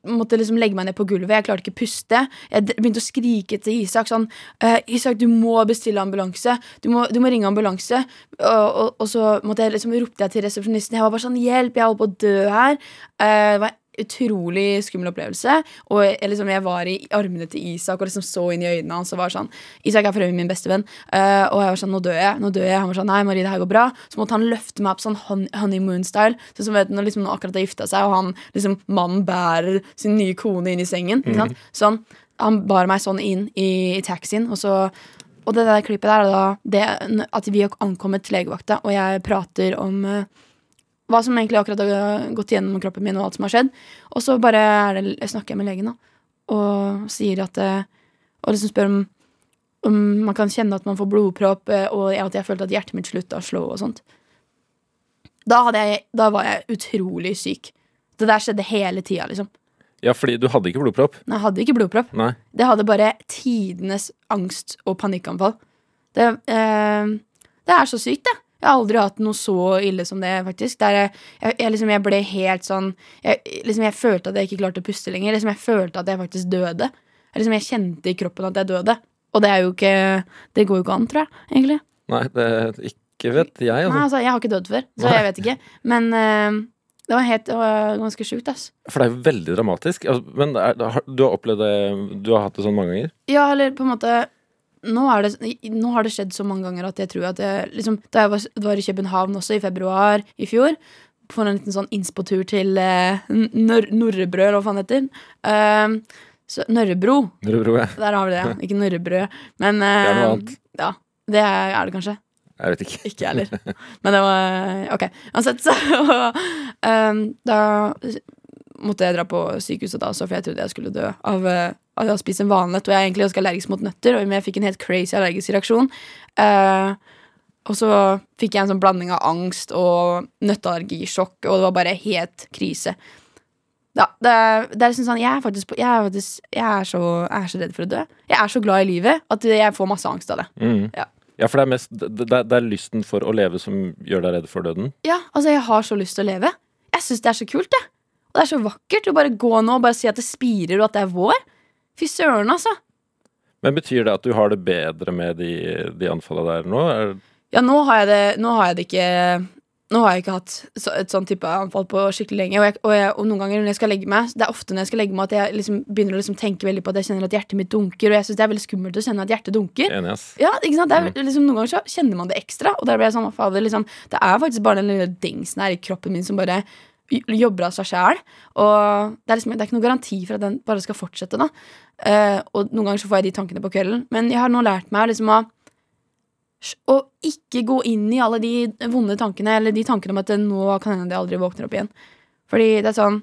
måtte liksom legge meg ned på gulvet. Jeg klarte ikke å puste. Jeg begynte å skrike til Isak sånn «Eh, Isak, du må bestille ambulanse. Du må, du må ringe ambulanse. Og, og, og så måtte jeg liksom ropte jeg til resepsjonisten. Jeg var bare sånn Hjelp, jeg holder på å dø her. Eh, det var utrolig skummel opplevelse. Og jeg, liksom, jeg var i armene til Isak og liksom så inn i øynene hans og var sånn Isak er for øvrig min bestevenn. Uh, og jeg var sånn Nå dør jeg. nå dør jeg Han var sånn Nei, Marie, det her går bra. Så måtte han løfte meg opp sånn honeymoon-style. Sånn som vet når liksom noen akkurat har gifta seg, og han liksom mannen bærer sin nye kone inn i sengen. Mm sant? Sånn. Han bar meg sånn inn i, i taxien, og så og det der klippet der er det, at vi har ankommet til legevakta, og jeg prater om eh, hva som egentlig akkurat har gått gjennom kroppen min, og alt som har skjedd. Og så bare det, jeg snakker jeg med legen, da, og sier at eh, Og liksom spør om, om man kan kjenne at man får blodpropp, eh, og at jeg følte at hjertet mitt slutta å slå og sånt. Da, jeg, da var jeg utrolig syk. Det der skjedde hele tida, liksom. Ja, fordi du hadde ikke blodpropp. Nei, jeg hadde ikke blodpropp. Nei. Det hadde bare tidenes angst og panikkanfall. Det, eh, det er så sykt, det. Jeg har aldri hatt noe så ille som det, faktisk. Der jeg, jeg, jeg, liksom, jeg ble helt sånn jeg, liksom, jeg følte at jeg ikke klarte å puste lenger. Liksom, jeg følte at jeg faktisk døde. Jeg, liksom, jeg kjente i kroppen at jeg døde. Og det er jo ikke Det går jo ikke an, tror jeg, egentlig. Nei, det ikke vet jeg, Nei, altså. altså, jeg har ikke dødd før, så jeg vet ikke. Men uh, det var helt uh, ganske sjukt, ass. For det er jo veldig dramatisk. Altså, men er, du har opplevd det Du har hatt det sånn mange ganger? Ja, eller på en måte nå, det, nå har det skjedd så mange ganger at jeg tror at jeg liksom, Da jeg var, var i København også, i februar i fjor, for en liten sånn innspotur til eh, Nor Norrebrød, eller hva faen det heter. Uh, så, Nørrebro. Nørrebro, ja. Der har vi det, ja. Ikke Norrebrød. Men uh, Det er noe annet. Ja, det er, er det kanskje. Jeg vet ikke. Ikke jeg heller. Men det var Ok. Uansett, så um, Da måtte jeg dra på sykehuset da også, for jeg trodde jeg skulle dø av, eh, jeg har spist en valnøtt. Og jeg er egentlig ganske allergisk mot nøtter, og jeg fikk en helt crazy allergisk reaksjon. Uh, og så fikk jeg en sånn blanding av angst og nøtteallergisjokk, og det var bare helt krise. Ja, det, det er liksom sånn, jeg er faktisk, jeg er, faktisk jeg, er så, jeg er så redd for å dø. Jeg er så glad i livet at jeg får masse angst av det. Mm. Ja. Ja, for det er mest det, det det er lysten for å leve som gjør deg redd for døden. Ja, altså jeg har så lyst til å leve. Jeg syns det er så kult, det. Og det er så vakkert å bare gå nå og bare si at det spirer, og at det er vår. Fy søren, altså. Men betyr det at du har det bedre med de, de anfallene der nå? Er, Ja, nå har jeg det, nå har jeg det ikke Nå har jeg ikke hatt et sånn type anfall på skikkelig lenge. Og, jeg, og, jeg, og noen ganger når jeg skal legge meg Det er ofte når jeg skal legge meg at jeg liksom begynner å liksom tenke veldig på at jeg kjenner at hjertet mitt dunker. Og jeg syns det er veldig skummelt å kjenne at hjertet dunker. Ja, ikke sant? Det er, liksom, Noen ganger så kjenner man det ekstra. Og der blir jeg sånn, fader, liksom, Det er faktisk bare den lille dingsen her i kroppen min som bare jobber av seg sjæl. Og det er, liksom, det er ikke noen garanti for at den bare skal fortsette. da Uh, Og noen ganger så får jeg de tankene på kvelden. Men jeg har nå lært meg liksom å å ikke gå inn i alle de vonde tankene, eller de tankene om at nå kan hende jeg aldri våkner opp igjen. Fordi det er sånn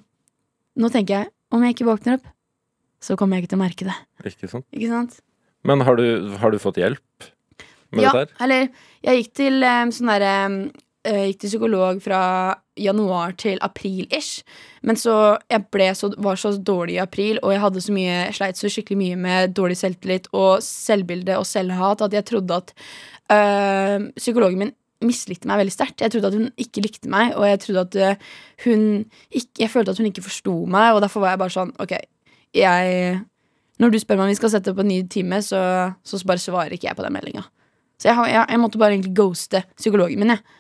Nå tenker jeg om jeg ikke våkner opp, så kommer jeg ikke til å merke det. Ikke sant? Ikke sant? Men har du, har du fått hjelp med ja, dette her? eller jeg gikk til um, sånn derre jeg Gikk til psykolog fra januar til april-ish. Men så jeg så, var så dårlig i april, og jeg hadde så mye sleit så skikkelig mye med dårlig selvtillit og selvbilde og selvhat at jeg trodde at øh, psykologen min mislikte meg veldig sterkt. Jeg trodde at hun ikke likte meg, og jeg trodde at eh, hun ikke, Jeg følte at hun ikke forsto meg, og derfor var jeg bare sånn Ok, jeg Når du spør meg om vi skal sette opp en ny time, så, så bare svarer ikke jeg på den meldinga. Så jeg, jeg, jeg måtte bare egentlig ghoste psykologen min. Jeg.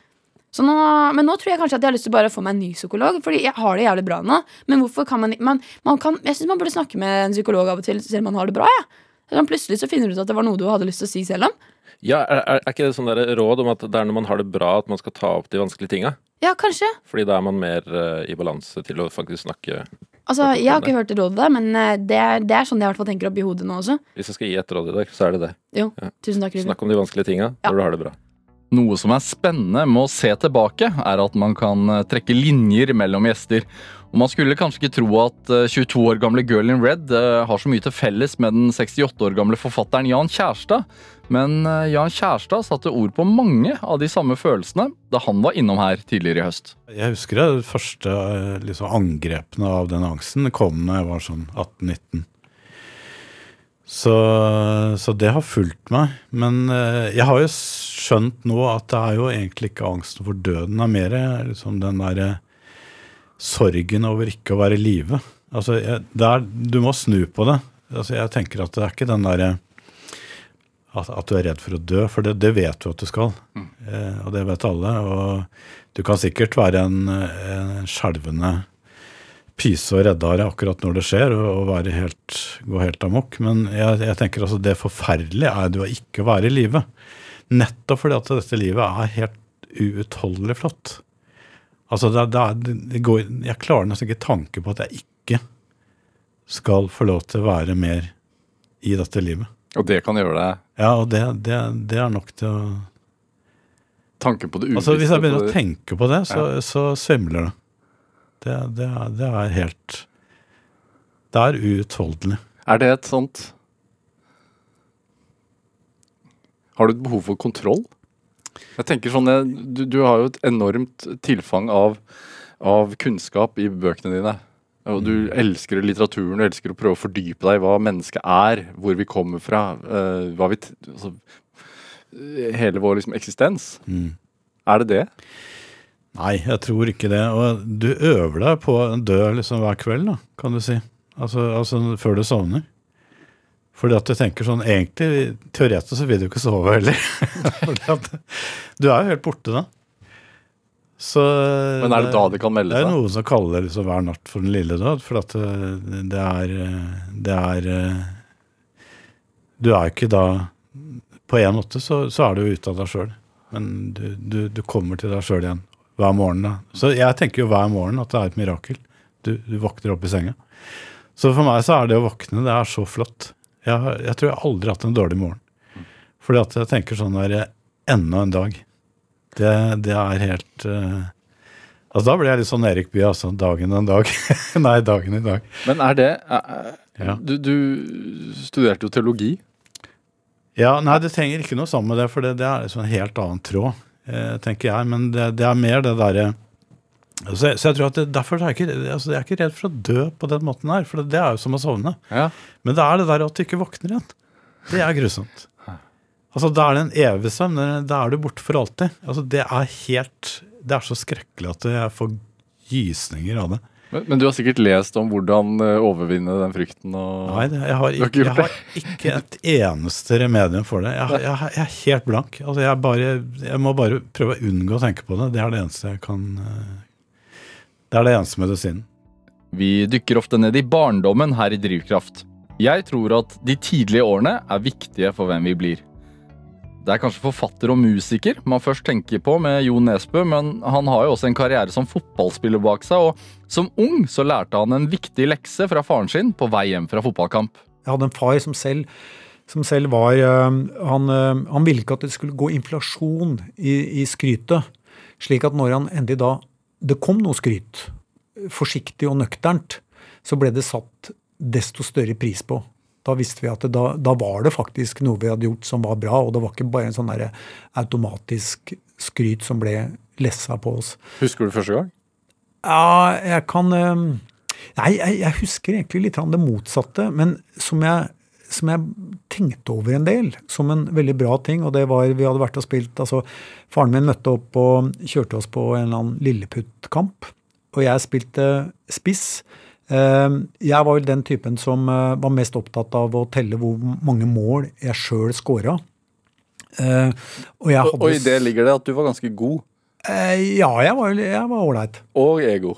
Så nå, men nå tror jeg kanskje at jeg har lyst til bare å få meg en ny psykolog. Fordi jeg har det jævlig bra nå. Men hvorfor kan man, man, man kan, Jeg syns man burde snakke med en psykolog av og til selv om man har det bra. Ja. Sånn, plutselig så finner du ut at det var noe du hadde lyst til å si selv om. Ja, er, er er ikke det sånn råd om at det er når man har det bra at man skal ta opp de vanskelige tinga? Ja, kanskje. Fordi da er man mer uh, i balanse til å faktisk snakke Altså, Jeg har ikke hørt det rådet der, men eh, det er, det er sånn jeg i tenker oppi hodet nå også. Hvis jeg skal gi et råd i dag, så er det det. Jo, Ja. tusen takk, Ruben. Snakk om de vanskelige tinga Ja. du har det bra. Noe som er spennende med å se tilbake, er at man kan eh, trekke linjer mellom gjester. Og Man skulle kanskje ikke tro at eh, 22 år gamle Girl in Red eh, har så mye til felles med den 68 år gamle forfatteren Jan Kjærstad, men eh, Jan Kjærstad satte ord på mange av de samme følelsene da han var innom her tidligere i høst. Jeg husker det første eh, liksom, angrepene av den angsten kom da jeg var sånn 18-19. Så, så det har fulgt meg. Men eh, jeg har jo skjønt nå at det er jo egentlig ikke angsten for døden. Det er mer liksom den derre sorgen over ikke å være i live. Altså, jeg, du må snu på det. Altså, jeg tenker at det er ikke den derre at, at du er redd for å dø, for det, det vet du at du skal. Eh, og det vet alle. Og du kan sikkert være en, en skjelvende pyse og redde av deg akkurat når det skjer, og, og helt, gå helt amok. Men jeg, jeg tenker altså det forferdelige er det å ikke være i live. Nettopp fordi at dette livet er helt uutholdelig flott. Altså det, det det går, Jeg klarer nesten ikke tanke på at jeg ikke skal få lov til å være mer i dette livet. Og det kan gjøre deg Ja, og det, det, det er nok til å Tanken på det ubevisste. Altså Hvis jeg begynner å tenke på det, så, Ja. så svimler det. Det, det, er, det er helt Det er uutholdelig. Er det et sånt Har du et behov for kontroll? Jeg tenker sånn, Du, du har jo et enormt tilfang av, av kunnskap i bøkene dine. Og du elsker litteraturen, du elsker å prøve å fordype deg i hva mennesket er, hvor vi kommer fra, eh, hva vi altså, Hele vår liksom, eksistens. Mm. Er det det? Nei, jeg tror ikke det. Og du øver deg på å dø liksom hver kveld, da, kan du si. Altså, altså før du sovner. Fordi at du tenker sånn Egentlig, teoretisk så vil du ikke sove heller. Fordi at du er jo helt borte da. Så Men er det da det kan melde seg? Det er noen som kaller liksom hver natt for den lille død. For at eh, det er Det er eh, Du er jo ikke da På en måte så, så er du ute av deg sjøl. Men du, du, du kommer til deg sjøl igjen hver morgen. da. Så jeg tenker jo hver morgen at det er et mirakel. Du, du våkner opp i senga. Så for meg så er det å våkne, det er så flott. Jeg, jeg tror jeg aldri har hatt en dårlig morgen. Fordi at jeg tenker sånn der Enda en dag. Det, det er helt uh, Altså Da blir jeg litt sånn Erik Bye, altså. Dagen en dag. Nei, dagen i dag. Men er det uh, Ja. du, du studerte jo teologi. Ja, nei, det trenger ikke noe sammen med det, for det, det er liksom en helt annen tråd, tenker jeg. Men det, det er mer det derre så, så jeg tror at det, Derfor er jeg, ikke, altså, jeg er ikke redd for å dø på den måten her, for det, det er jo som å sovne. Men det er det der at du ikke våkner igjen. Det er grusomt. Altså, Da er det en evig søvn. Da er du borte for alltid. Altså, Det er helt Det er så skrekkelig at jeg får gysninger av det. Men, men du har sikkert lest om hvordan eh, overvinne den frykten og Nei, jeg, har ikke, jeg har ikke et eneste remedium for det. Jeg, jeg, jeg er helt blank. Altså, jeg, bare, jeg må bare prøve å unngå å tenke på det. Det er det eneste jeg kan eh, Det er det eneste medisinen. Vi dykker ofte ned i barndommen her i Drivkraft. Jeg tror at de tidlige årene er viktige for hvem vi blir. Det er kanskje forfatter og musiker man først tenker på med Jo Nesbø, men han har jo også en karriere som fotballspiller bak seg, og som ung så lærte han en viktig lekse fra faren sin på vei hjem fra fotballkamp. Jeg hadde en far som selv, som selv var øh, han, øh, han ville ikke at det skulle gå inflasjon i, i skrytet. Slik at når han endelig da det kom noe skryt, forsiktig og nøkternt, så ble det satt desto større pris på. Da visste vi at det, da, da var det faktisk noe vi hadde gjort som var bra, og det var ikke bare en sånn der automatisk skryt som ble lessa på oss. Husker du første gang? Ja, jeg kan Nei, jeg, jeg husker egentlig litt det motsatte, men som jeg, som jeg tenkte over en del som en veldig bra ting. Og det var Vi hadde vært og spilt altså Faren min møtte opp og kjørte oss på en eller annen Lilleputt-kamp. Og jeg spilte spiss. Ehm, Jeg var vel den typen som eh, var mest opptatt av å telle hvor mange mål jeg sjøl scora. Eh, Og hadde og i det ligger det at du var ganske god. Eh, Ja, jeg var ålreit. Og ego.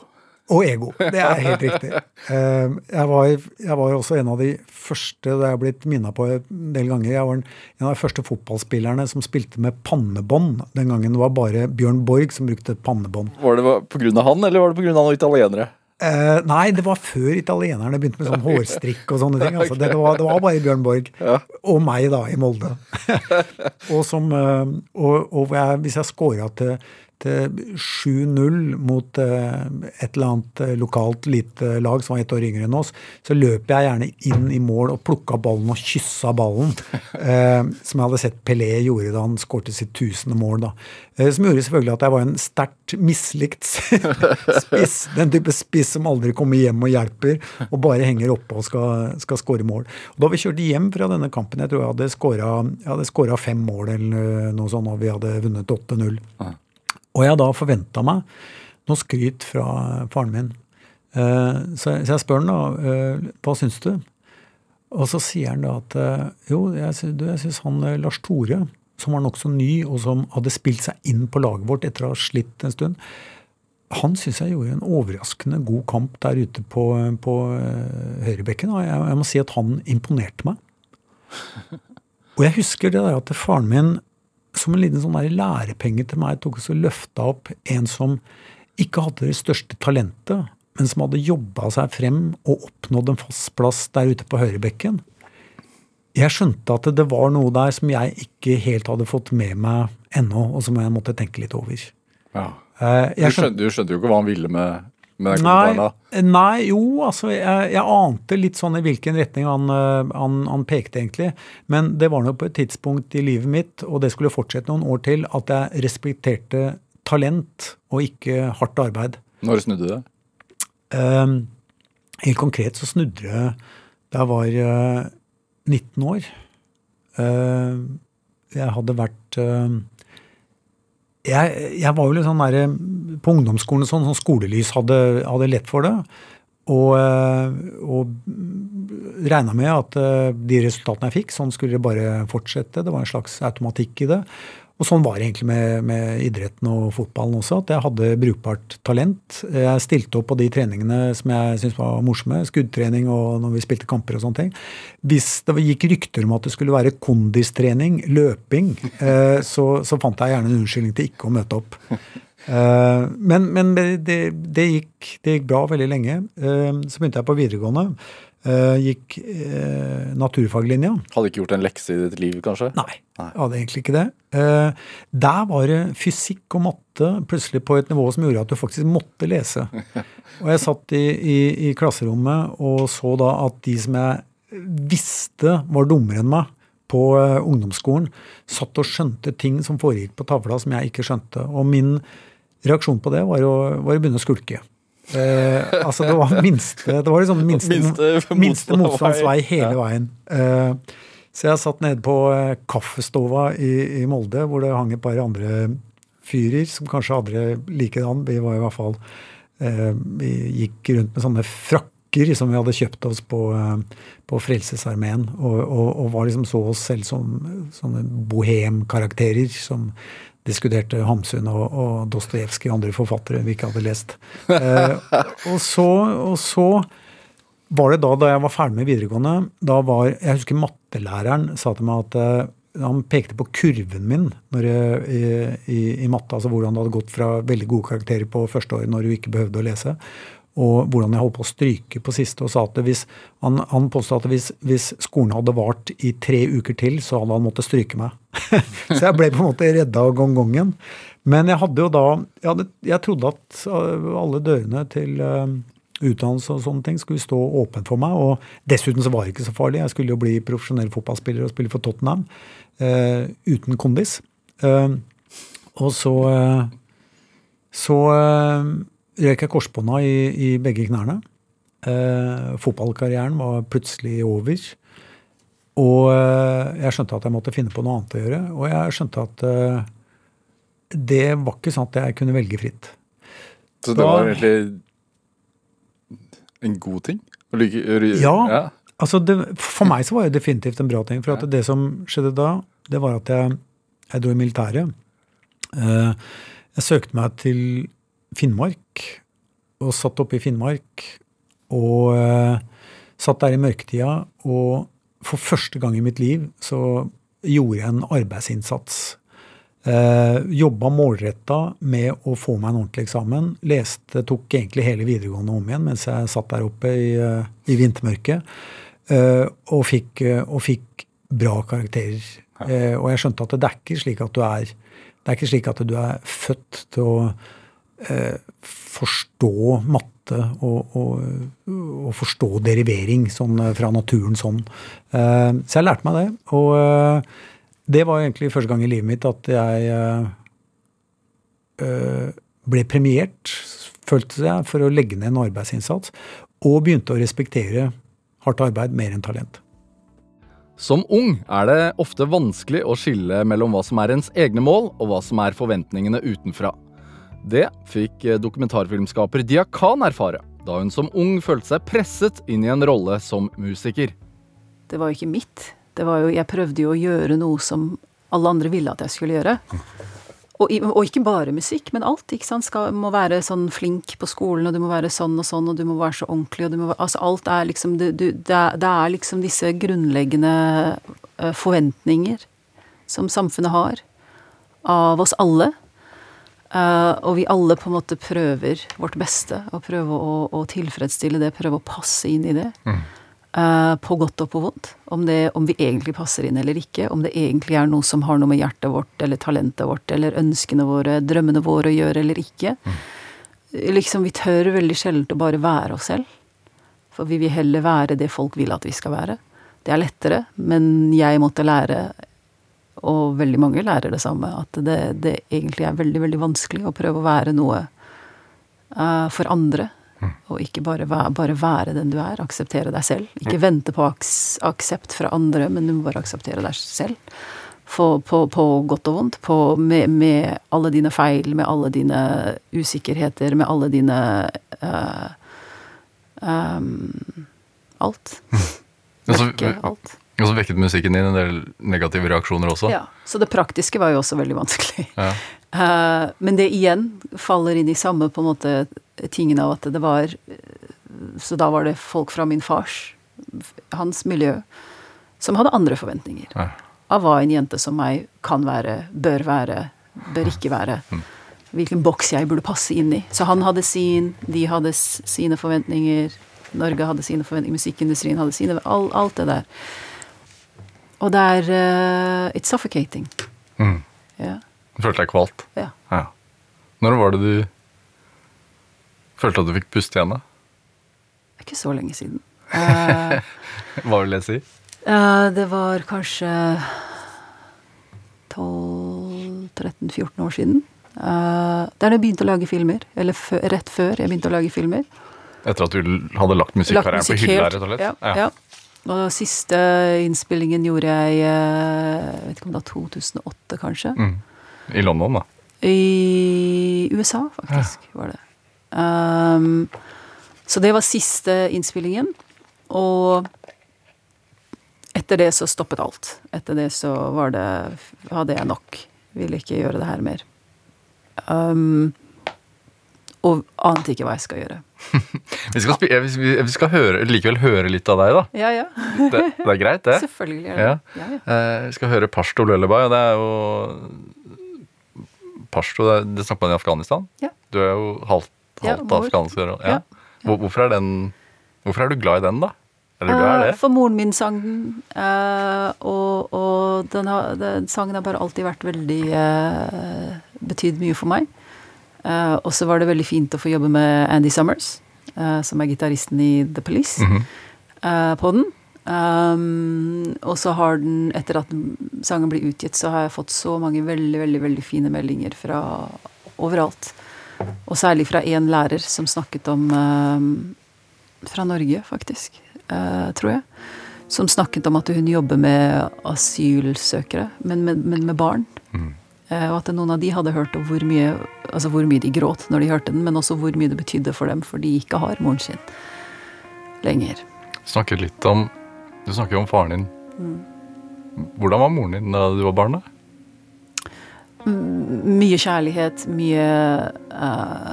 Og ego. Det er helt riktig. Eh, Jeg var, jeg var også en av de første, det er blitt minna på en del ganger, jeg var en en av de første fotballspillerne som spilte med pannebånd. Den gangen det var bare Bjørn Borg som brukte pannebånd. Var det av han, eller var det av noen italienere? Eh, nei, det var før italienerne begynte med sånn hårstrikk og sånne ting. Altså. Det, var, det var bare Bjørn Borg og meg da, i Molde. og som, uh, og, og jeg, hvis jeg scora til, til 7-0 mot eh, et eller annet eh, lokalt lite lag som var ett år yngre enn oss, så løp jeg gjerne inn i mål og plukka ballen og kyssa ballen. Eh, som jeg hadde sett Pelé gjorde da han skårte sitt tusende mål. da. Som gjorde selvfølgelig at jeg var en sterkt mislikt spiss. Den type spiss som aldri kommer hjem og hjelper, og bare henger oppe og skal, skal skåre mål. Og Da vi kjørte hjem fra denne kampen, jeg tror jeg hadde scora fem mål eller noe sånt, og vi hadde vunnet 8-0. Og jeg da forventa meg noe skryt fra faren min. Eh, Så jeg, spør han da eh, hva syns du? Og så sier han da at eh, jo, jeg, sy- syns han Lars Tore, som var nokså ny, og som hadde spilt seg inn på laget vårt etter å ha slitt en stund, han syns jeg gjorde en overraskende god kamp der ute på, på høyrebekken. Og jeg, jeg må si at han imponerte meg. Og jeg husker det der at faren min som en liten sånn lærepenge til meg tok og løfta opp en som ikke hadde det største talentet, men som hadde jobba seg frem og oppnådd en fast plass der ute på høyrebekken. Jeg skjønte at det var noe der som jeg ikke helt hadde fått med meg ennå, og som jeg måtte tenke litt over. Ja. Eh, skjønte, du skjønte jo ikke hva han ville med, med Nei, nei, jo, altså jeg, jeg ante litt sånn i hvilken retning han, øh, han, han pekte, egentlig. Men det var nå på et tidspunkt i livet mitt, og det skulle fortsette noen år til, at jeg respekterte talent og ikke hardt arbeid. Når snudde det? Um, helt konkret så snudde det da jeg var uh, 19 år. Uh, jeg hadde vært øhm, jeg, jeg var jo litt sånn der, På ungdomsskolen sånn, sånn skolelys hadde, hadde lett for det. Og, øh, og regna med at øh, de resultatene jeg fikk, sånn skulle det bare fortsette. Det var en slags automatikk i det. Og sånn var det egentlig med, med idretten og fotballen også, at jeg hadde brukbart talent. Jeg stilte opp på de treningene som jeg syntes var morsomme, skuddtrening og når vi spilte kamper og sånne ting. Hvis det gikk rykter om at det skulle være kondistrening, løping, eh, så, så fant jeg gjerne en unnskyldning til ikke å møte opp. Eh, men men det, det, gikk, det gikk bra veldig lenge. Eh, så begynte jeg på videregående. Eh, gikk eh, naturfaglinja. Hadde ikke gjort en lekse i ditt liv, kanskje? Nei, jeg hadde egentlig ikke det. Eh, der var det fysikk og matte plutselig på et nivå som gjorde at du faktisk måtte lese. Og jeg satt i, i, i klasserommet og så da at de som jeg visste var dummere enn meg på eh, ungdomsskolen, satt og skjønte ting som foregikk på tavla som jeg ikke skjønte. Og min reaksjon på det var å, var å begynne å skulke. Eh, altså det var minste det var liksom minste, Minste minste, hele Ja. veien. Eh, så jeg satt nede på eh, kaffestova i, i Molde, hvor det hang et par andre fyrer som kanskje hadde det likedan. Vi var i hvert fall eh, Vi gikk rundt med sånne frakker som vi hadde kjøpt oss på, eh, på Frelsesarmeen, og, og, og var liksom så oss selv som sånne bohemkarakterer som diskuterte Hamsun og, og Dostojevskij og andre forfattere vi ikke hadde lest. Eh, og, så, og så var det da, da jeg var ferdig med videregående da var, Jeg husker mattelæreren sa til meg at eh, han pekte på kurven min når jeg, i, i, i matte. Altså hvordan det hadde gått fra veldig gode karakterer på første året når du ikke behøvde å lese, og hvordan jeg holdt på å stryke på siste. og sa at hvis, Han, han påstod at hvis, hvis skolen hadde vart i tre uker til, så hadde han måttet stryke meg. så jeg ble på en måte redda av gongongen. Men jeg hadde jo da Jeg, hadde, jeg trodde at uh, alle dørene til uh, utdannelse og sånne ting skulle stå åpent for meg. Og dessuten så var det ikke så farlig. Jeg skulle jo bli profesjonell fotballspiller og spille for Tottenham uh, uten kondis. Uh, og så uh, så røk jeg korsbånda i, i begge knærne. Eh, fotballkarrieren var plutselig over. Og uh, jeg skjønte at jeg måtte finne på noe annet å gjøre. Og jeg skjønte at eh, det var ikke sånn at jeg kunne velge fritt. Så det Da- var egentlig en god ting? Like- ry- Ja. Altså det, for meg så var det definitivt en bra ting. For at det som skjedde da, det var at jeg, jeg dro i militæret. Eh, jeg søkte meg til Finnmark, og satt oppe i Finnmark. Og uh, satt der i mørketida, og for første gang i mitt liv så gjorde jeg en arbeidsinnsats. Uh, jobba målretta med å få meg en ordentlig eksamen. Leste, tok egentlig hele videregående om igjen mens jeg satt der oppe i, uh, i vintermørket. Uh, og, fikk, og fikk bra karakterer. Og jeg skjønte at det er ikke slik at du er det er ikke slik at du er født til å forstå matte og, og, og, forstå derivering sånn fra naturen sånn. så jeg lærte meg det. Og det var egentlig første gang i livet mitt at jeg ble premiert, følte jeg, for å legge ned en arbeidsinnsats. Og begynte å respektere hardt arbeid mer enn talent. Som ung er det ofte vanskelig å skille mellom hva som er ens egne mål, og hva som er forventningene utenfra. Det fikk dokumentarfilmskaper Dia Khan erfare da hun som ung følte seg presset inn i en rolle som musiker. Det var jo ikke mitt. Det var jo, jeg prøvde jo å gjøre noe som alle andre ville at jeg skulle gjøre. Og, og, ikke bare musikk, men alt. ikke sant? Skal, må være sånn flink på skolen, og du må være sånn og sånn, og du må være så ordentlig, og du må Altså alt er liksom Det, du, det, er, det er liksom disse grunnleggende uh, forventninger som samfunnet har av oss alle. Uh, og vi alle på en måte prøver vårt beste, og prøver å, å tilfredsstille det, prøve å passe inn i det. Mm. Uh, på godt og på vondt. Om, det, om, vi egentlig passer inn eller ikke. Om det egentlig er noe som har noe med hjertet vårt eller talentet vårt eller ønskene våre, drømmene våre å gjøre eller ikke. Mm. Liksom, Vi tør veldig sjelden å bare være oss selv. For vi vil heller være det folk vil at vi skal være. Det er lettere, men jeg måtte lære, og veldig mange lærer det samme, at det, det egentlig er veldig, veldig vanskelig å prøve å være noe uh, for andre og ikke bare, bare, være den du er. Akseptere deg selv. Ikke vente på aks aksept fra andre, men du må bare akseptere deg selv. På, på, på godt og vondt. På, med, med, alle dine feil, med alle dine usikkerheter, med alle dine uh, um, Alt. Mørke alt. Og så vekket musikken din en del negative reaksjoner også. Ja, Så det praktiske var jo også veldig vanskelig. Ja. Uh, men det igjen faller inn i samme på en måte tingen av at det var Så da var det folk fra min fars, hans miljø, som hadde andre forventninger. Ja. Av hva en jente som meg kan være, bør være, bør ikke være. Mm. Hvilken boks jeg burde passe inn i. Så han hadde sin, de hadde sine forventninger. Norge hadde sine forventninger, musikkindustrien hadde sine all, Alt det der. Og det er uh, It's suffocating. Mm. Ja. Du følte deg kvalt? Ja. ja. Når var det du følte at du fikk puste igjen, da? Det er ikke så lenge siden. Uh, Hva vil jeg si? Uh, det var kanskje 12-13-14 år siden. Uh, det er da jeg begynte å lage filmer. Eller rett før jeg begynte å lage filmer. Etter at du hadde lagt musikkarrieren på hylla, rett og slett? Ja. ja. ja. Og siste innspillingen gjorde jeg jeg vet ikke om det var 2008, kanskje. Mm. I London, da? I USA, faktisk, ja. var det. Um, så det var siste innspillingen. Og etter det så stoppet alt. Etter det så var det hadde jeg nok. Ville ikke gjøre det her mer. Um, og ante ikke hva jeg skal gjøre. vi, skal vi, skal høre, likevel høre litt av deg, da. Ja, ja. det, det, er greit, det? Selvfølgelig ja. Ja, ja. Eh, vi skal høre Pashto Lullaby, og det er jo Pashto, det, det snakker man i Afghanistan? Ja. Du er jo halvt, halvt afghansk. Ja. Hvorfor, er den, hvorfor er du glad i den, da? Eller du det? Eh, for moren min sang den, uh, og, og den, har, den, sangen har bare alltid vært veldig uh, Betydd mye for meg. Uh, og så var det veldig fint å få jobbe med Andy Summers, uh, som er gitaristen i The Police, mm -hmm. uh, på den. Um, og så har den, etter at sangen ble utgitt, så har jeg fått så mange veldig, veldig, veldig fine meldinger fra overalt. Og særlig fra én lærer som snakket om Fra Norge, faktisk, tror jeg. Som snakket om at hun jobber med asylsøkere, men med, men med barn. Mm. Eh, og at noen av de hadde hørt om hvor mye, altså hvor mye de gråt når de hørte den, men også hvor mye det betydde for dem, for de ikke har moren sin lenger. Snakker litt om Du snakker jo om faren din. Mm. Hvordan var moren din da du var barn? da? Mye kjærlighet, mye uh,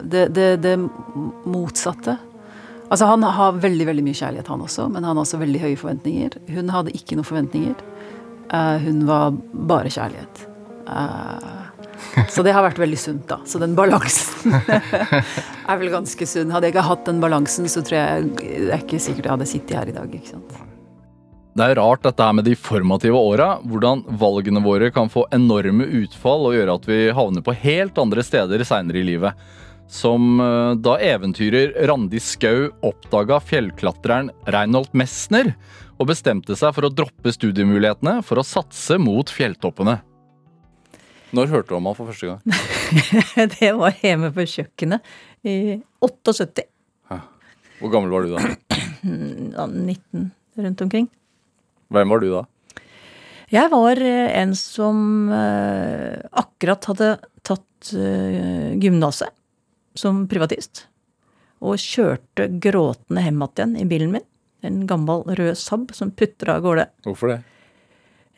det, det, det, motsatte. Altså Han har veldig veldig mye kjærlighet, han også, men han har også veldig høye forventninger. Hun hadde ikke noen forventninger. Uh, hun var bare kjærlighet. Eh, så det har vært veldig sunt, da. Så den balansen er vel ganske sunn. Hadde jeg ikke hatt den balansen, så tror jeg det er ikke sikkert jeg hadde sittet her i dag. ikke sant? Det er rart dette her med de formative åra. Hvordan valgene våre kan få enorme utfall og gjøre at vi havner på helt andre steder seinere i livet. Som eh, da eventyrer Randi Skau oppdaga fjellklatreren Reinhold Messner og bestemte seg for å droppe studiemulighetene for å satse mot fjelltoppene. Når hørte du om han for første gang? det var hjemme på kjøkkenet i 78. Hvor gammel var du da? 19 rundt omkring. Hvem var du da? Jeg var eh, en som eh, akkurat hadde tatt uh, gymnaset som privatist. Og kjørte gråtende hjem igjen i bilen min. En gammel rød Saab som putra av gårde. Hvorfor det?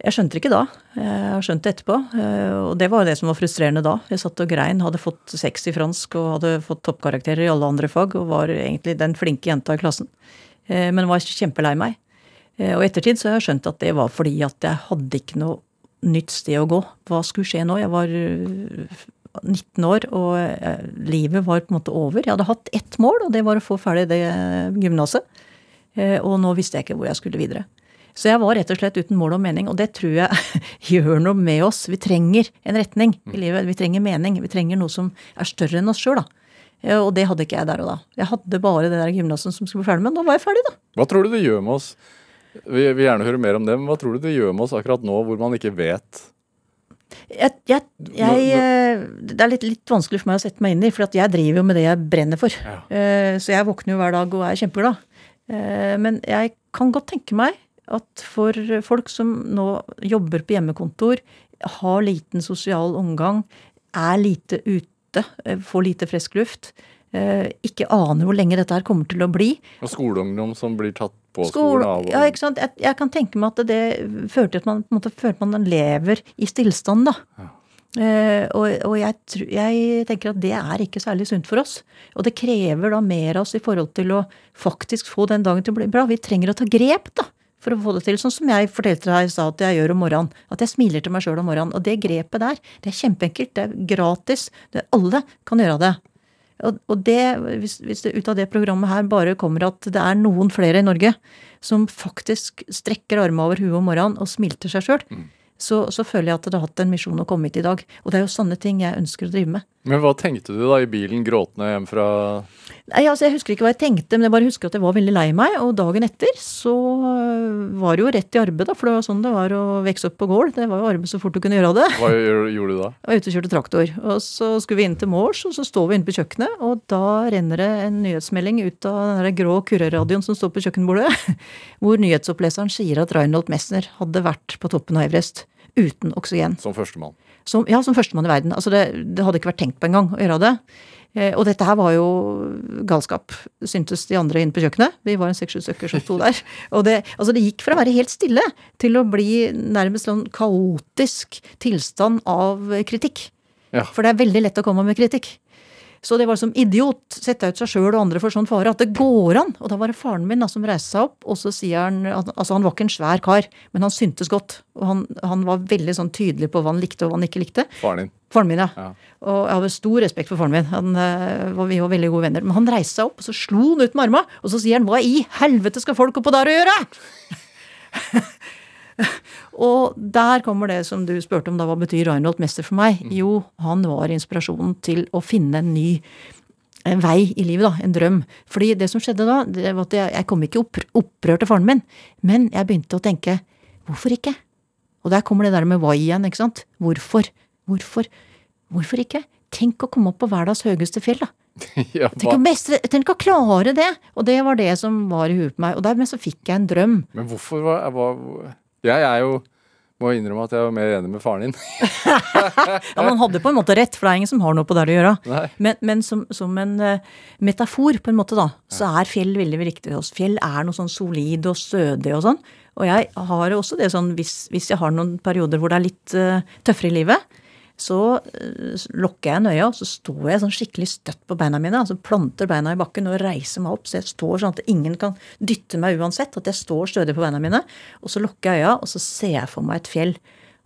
Jeg skjønte det ikke da. Jeg har skjønt det etterpå. eh, Og det var jo det som var frustrerende da. Jeg satt og grein, hadde fått seks i fransk og hadde fått toppkarakterer i alle andre fag og var egentlig den flinke jenta i klassen. Eh, Men var kjempelei meg. Eh, Og i ettertid så har jeg skjønt at det var fordi at jeg hadde ikke noe nytt sted å gå. Hva skulle skje nå? Jeg var øh, 19 år, og livet var på en måte over. Jeg hadde hatt ett mål, og det var å få ferdig det gymnaset. Eh, Og nå visste jeg ikke hvor jeg skulle videre. Så jeg var rett og slett uten mål og mening, og det tror jeg gjør noe med oss. Vi trenger en retning i livet. Vi trenger mening. Vi trenger noe som er større enn oss sjøl, da. Eh, Og det hadde ikke jeg der og da. Jeg hadde bare det der gymnaset som skulle bli ferdig men Nå var jeg ferdig, da. Hva tror du det gjør med oss? Vi vil gjerne høre mer om det, men hva tror du det gjør med oss akkurat nå, hvor man ikke vet? Jeg, jeg, jeg, eh, det er litt, litt vanskelig for meg å sette meg inn i, for at jeg driver jo med det jeg brenner for. Ja. Så jeg våkner jo hver dag og er kjempeglad. Eh, Men jeg kan godt tenke meg at for folk som nå jobber på hjemmekontor, har liten sosial omgang, er lite ute, eh, får lite frisk luft, eh, ikke aner hvor lenge dette her kommer til å bli, Og skoleungdom som blir tatt på Skole, skolen av ja, ikke sant? Jeg, jeg kan tenke meg at det fører til at man på en måte føler at man lever i stillstand, da. Eh, og og jeg, jeg tenker at det er ikke særlig sunt for oss. Og det krever da mer av oss i forhold til å faktisk få den dagen til å bli bra. Vi trenger å ta grep, da. For å få det til. Sånn som jeg fortalte deg i stad at jeg gjør om morgenen. At jeg smiler til meg sjøl om morgenen. Og det grepet der, det er kjempeenkelt. Det er gratis. Det, alle kan gjøre det. Og, det, hvis, det ut av det programmet her bare kommer at det er noen flere i Norge som faktisk strekker armene over huet om morgenen og smilter seg sjøl, så, så føler jeg at det har hatt en misjon å komme hit i dag. Og det er jo sånne ting jeg ønsker å drive med. Men hva tenkte du da i bilen gråtende hjem fra Nei, altså Jeg husker ikke hva jeg tenkte, men jeg bare husker at jeg var veldig lei meg. Og dagen etter så var jo rett i arbeid, da, for det var sånn det var å vokse opp på gård. Det var jo arbeid så fort du kunne gjøre det. Hva gjorde du da? Jeg var ute og kjørte traktor. Og så skulle vi inn til Mors og så står vi inne på kjøkkenet, og da renner det en nyhetsmelding ut av den der grå kurreradioen som står på kjøkkenbordet, hvor nyhetsoppleseren sier at Reinhold Messner hadde vært på toppen av Everest uten oksygen. Som førstemann. Som, ja, som førstemann i verden. Altså det, det hadde ikke vært tenkt på engang å gjøre det. Eh, og dette her var jo galskap, syntes de andre inne på kjøkkenet. Vi var en seks-sju stykker som sto der. Og det, altså det gikk fra å være helt stille til å bli nærmest en kaotisk tilstand av kritikk. Ja. For det er veldig lett å komme med kritikk. Så det var som idiot, sette ut seg sjøl og andre for sånn fare, at det går an. Og da var det faren min da, som reiste seg opp, og så sier han altså han var ikke en svær kar, men han syntes godt. Og han, han var veldig sånn tydelig på hva han likte og hva han ikke likte. Faren din. Faren min, ja. Ja. Og jeg hadde stor respekt for faren min. Han, eh, var, vi var veldig gode venner. Men han reiste seg opp, og så slo han ut med armene, og så sier han 'hva i helvete skal folk oppå der og gjøre?' og der kommer det som du spurte om, da hva betyr Reinhold Mester for meg? Jo, han var inspirasjonen til å finne en ny en vei i livet, da. En drøm. Fordi det som skjedde da, det var at jeg, jeg kom ikke i oppr opprør til faren min, men jeg begynte å tenke hvorfor ikke? Og der kommer det der med why igjen, ikke sant? Hvorfor? Hvorfor? Hvorfor ikke? Tenk å komme opp på verdens høyeste fjell, da. ja, Tenk å, mestre, tenk å klare det! Og det var det som var i huet på meg. Og dermed så fikk jeg en drøm. Men hvorfor var, var Jeg er jo Må innrømme at jeg var mer enig med faren din. Ja, Man hadde på en måte rett, for det er ingen som har noe på det å gjøre. Nei. Men, men som, som en eh, metafor, på en måte, da, så er fjell veldig viktig for oss. Fjell er noe sånn solid og stødig og sånn. Og jeg har også det sånn, hvis, hvis jeg har noen perioder hvor det er litt uh, tøffere i livet, så eh, lukker jeg en øye, og så står jeg sånn skikkelig støtt på beina mine. altså Planter beina i bakken og reiser meg opp, så jeg står sånn at ingen kan dytte meg uansett. At jeg står stødig på beina mine. Og så lukker jeg øya, og så ser jeg for meg et fjell.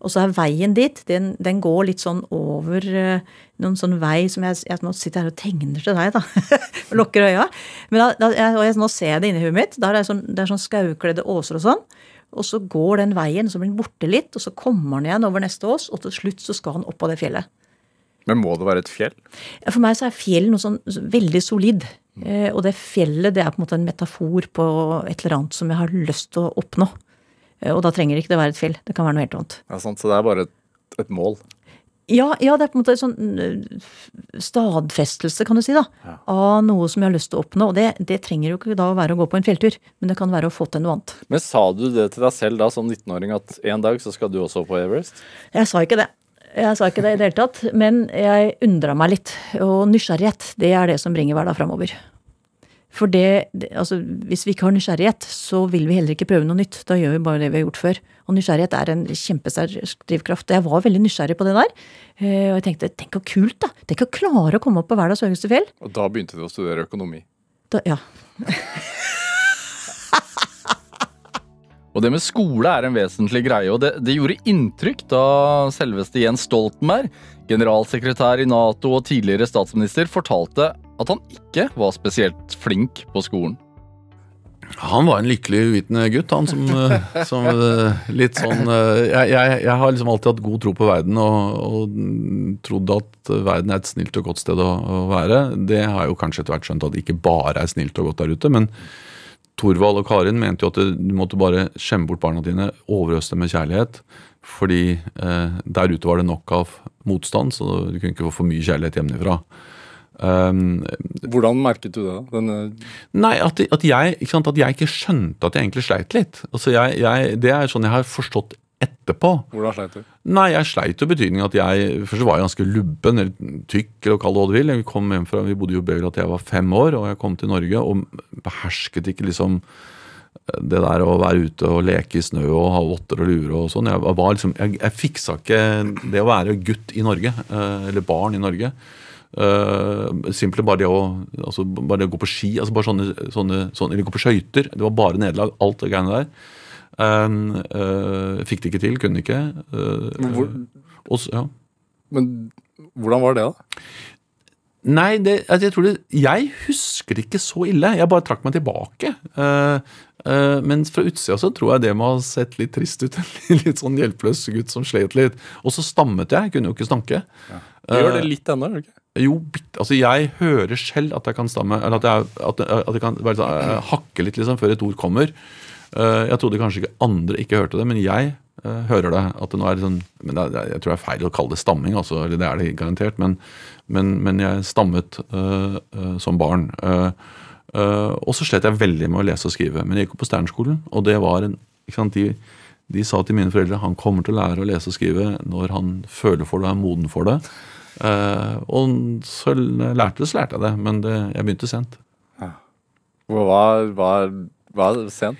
Og så er veien dit, den, den går litt sånn over eh, noen sånn vei som jeg, jeg Nå sitter her og tegner til deg, da. og lukker øya. Men da, da, jeg, og jeg, nå ser jeg det inni huet mitt. da er det sånn, det er sånn skaukledde åser og sånn. Og så går den veien, så blir den borte litt, og så kommer den igjen over neste ås, og til slutt så skal han opp av det fjellet. Men må det være et fjell? For meg så er fjell noe sånn veldig solid. Eh, og det fjellet det er på en måte en metafor på et eller annet som jeg har lyst til å oppnå. Eh, og da trenger det ikke det være et fjell. Det kan være noe helt annet. Ja, sant, Så det er bare et, et mål? Ja, ja, det er på en måte en sånn øh, stadfestelse, kan du si, da. Av noe som jeg har lyst til å oppnå. Og det, det trenger jo ikke da å være å gå på en fjelltur, men det kan være å få til noe annet. Men sa du det til deg selv da som 19-åring at en dag så skal du også på Everest? Jeg sa ikke det. Jeg sa ikke det i det hele tatt, men jeg undra meg litt. Og nysgjerrighet, det er det som bringer hverdag framover. For det, altså hvis vi ikke har nysgjerrighet, så vil vi heller ikke prøve noe nytt. Da gjør vi bare det vi har gjort før. Og nysgjerrighet er en kjempesterk drivkraft. Jeg var veldig nysgjerrig på det der. Eh, Og jeg tenkte tenk så kult, da. Tenk å klare å komme opp på verdens høyeste fjell. Og da begynte du å studere økonomi? Da, ja. Og det med skole er en vesentlig greie, og det, det gjorde inntrykk da selveste Jens Stoltenberg, generalsekretær i Nato og tidligere statsminister, fortalte at han ikke var spesielt flink på skolen. Han var en lykkelig uvitende gutt, han som, eh, som eh, litt sånn eh, jeg, jeg, jeg har liksom alltid hatt god tro på verden og, og trodd at verden er et snilt og godt sted å, å være. Det har jeg jo kanskje etter hvert skjønt at det ikke bare er snilt og godt der ute. men Thorvald og Karin mente jo at du måtte bare skjemme bort barna dine, overøse dem med kjærlighet. Fordi eh, der ute var det nok av motstand, så du kunne ikke få for mye kjærlighet hjemmefra. Um, Hvordan merket du det? da? Denne Nei, at, at, jeg, sant, at jeg ikke skjønte at jeg egentlig sleit litt. Altså jeg, jeg, det er sånn jeg har forstått etterpå. Hvordan sleit du? Nei, jeg sleit jo i betydning at jeg Først var jeg ganske lubben, eller tykk, eller kall det hva du vil. Jeg kom hjem fra, Vi bodde jo i Beograd til jeg var fem år, og jeg kom til Norge og behersket ikke liksom det der å være ute og leke i snø og ha votter og lure og sånn. Jeg, var liksom, jeg, jeg fiksa ikke det å være gutt i Norge, eh, eller barn i Norge. Uh, Simpelthen bare det å altså bare det å gå på ski, altså bare sånne, sånne, sånne eller gå på skøyter. Det var bare nederlag, alt det greiene der. Uh, uh, fikk det ikke til, kunne ikke. Uh, Men hvor- og så- ja. Men hvordan var det, da? Nei, det, altså, jeg tror det Jeg husker det ikke så ille. Jeg bare trakk meg tilbake. Men fra utsida så tror jeg det må ha sett litt trist ut. En litt sånn hjelpeløs gutt som slet litt. Og så stammet jeg. Kunne jo ikke snakke. Du gjør det Uh, litt ennå, ikke? Jo, altså jeg hører selv at jeg kan stamme, eller at jeg, at, at jeg kan bare sånn, eh, hakke litt liksom før et ord kommer. Eh, Jeg trodde kanskje ikke andre ikke hørte det, men jeg eh, hører det. At det nå er sånn, men det, Jeg tror det er feil å kalle det stamming, altså, eller det er det garantert. Men, men, men jeg stammet uh, eh, som barn. Uh, eh, og så slet jeg veldig med å lese og skrive. Men jeg gikk jo på Sternskolen, og det var en sant, de, de sa til mine foreldre han kommer til å lære å lese og skrive når han føler for det og er moden for det. Eh, og så lærte det, så lærte jeg det, men det, jeg begynte sent. Hva var, var, var sent?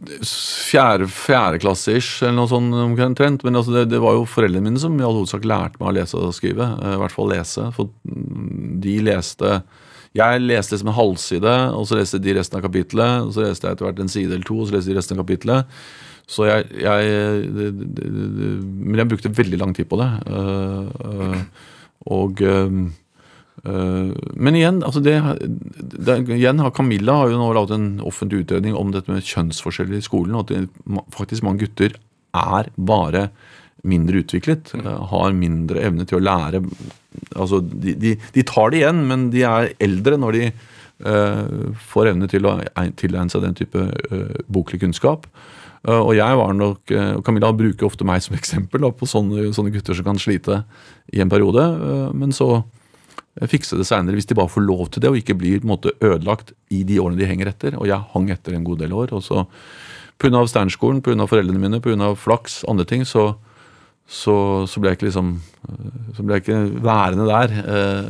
Fjerde, Fjerdeklasse-ish, eller noe sånt omtrent. Men altså det, det var jo foreldrene mine som i all hovedsak lærte meg å lese og skrive. eh, I hvert fall lese. For de leste Jeg leste liksom en halvside, og så leste de resten av kapitlet. Og så leste jeg etter hvert en side eller to, og så leste de resten av kapittelet. Så jeg, jeg Men jeg brukte veldig lang tid på det. øh, øh, og øh, Men igjen, altså det, det, igjen har Camilla har jo nå laget en offentlig utredning om dette med kjønnsforskjeller i skolen. Og at det, faktisk mange gutter er bare mindre utviklet. øh, Har mindre evne til å lære. Altså, de, de, de tar det igjen, men de er eldre når de får evne til å tilegne seg den type boklig kunnskap. Uh, og jeg var nok, uh, og Camilla bruker ofte meg som eksempel da, på sånne, sånne gutter som kan slite i en periode, uh, men så fikse det seinere hvis de bare får lov til det og ikke blir på en måte, ødelagt i de årene de henger etter. Og jeg hang etter en god del år. og så Pga. Steinerskolen, pga. foreldrene mine, pga. flaks, andre ting, så, så, så ble jeg ikke liksom så ble jeg ikke værende der,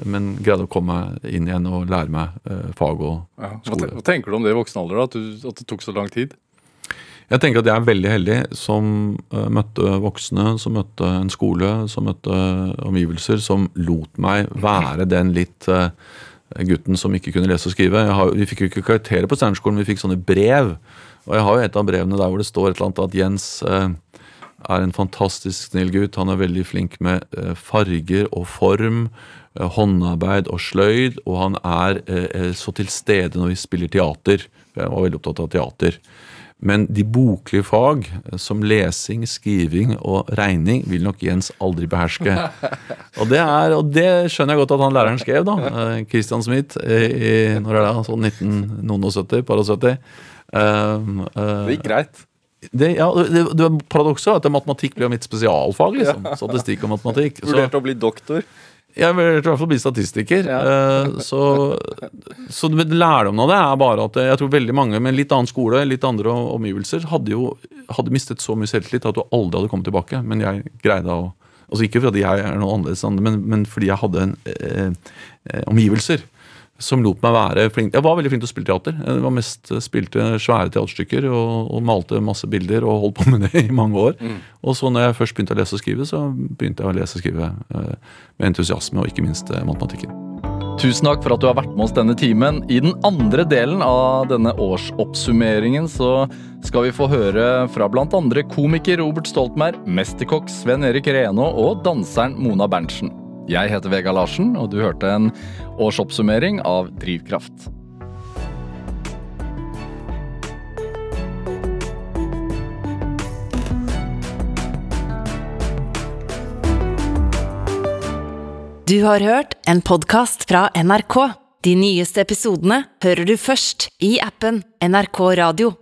men greide å komme meg inn igjen og lære meg fag og skole. Ja, hva tenker du om det i voksen alder, da? At, du, at det tok så lang tid? Jeg tenker at jeg er veldig heldig som eh, møtte voksne, som møtte en skole, som møtte omgivelser, som lot meg være den litt eh, gutten som ikke kunne lese og skrive. Har, vi fikk jo ikke karakterer på Steinerskolen, vi fikk sånne brev. Og jeg har jo et av brevene der hvor det står et eller annet at Jens, eh, er en fantastisk snill gutt. Han er veldig flink med eh, farger og form, eh, håndarbeid og sløyd, og han er eh, eh, så til stede når vi spiller teater. Jeg var veldig opptatt av teater. Men de boklige fag, eh, som lesing, skriving og regning, vil nok Jens aldri beherske. Og det, er, og det skjønner jeg godt at han læreren skrev, da. eh, Christian Smith i når er det, sånn 1970, par og 70. Um, uh, Det gikk greit. det, ja, det, det Paradokset at matematikk ble mitt spesialfag. liksom, Statistikk og matematikk. Vurderte å bli doktor. Jeg vil i hvert fall bli statistiker. eh, så så lærdommen av det er bare at jeg tror veldig mange med litt annen skole, litt andre omgivelser, hadde jo hadde mistet så mye selvtillit at du aldri hadde kommet tilbake. Men jeg greide å altså Ikke fordi jeg er noe annerledes, men, men fordi jeg hadde en, eh, eh, omgivelser som lot meg være flink. Jeg var veldig flink til å spille teater. Jeg var mest spilte svære teaterstykker og, og malte masse bilder og holdt på med det i mange år. Og så når jeg først begynte å lese og skrive, så begynte jeg å lese og skrive eh, med entusiasme, og ikke minst eh, matematikken. Tusen takk for at du har vært med oss denne timen. I den andre delen av denne årsoppsummeringen så skal vi få høre fra andre komiker Robert Stoltenberg, mesterkokk Sven Erik Reno og danseren Mona Berntsen. Jeg heter Vega Larsen, og du hørte en årsoppsummering av Drivkraft. Du har hørt en podkast fra NRK. De nyeste episodene hører du først i appen NRK Radio.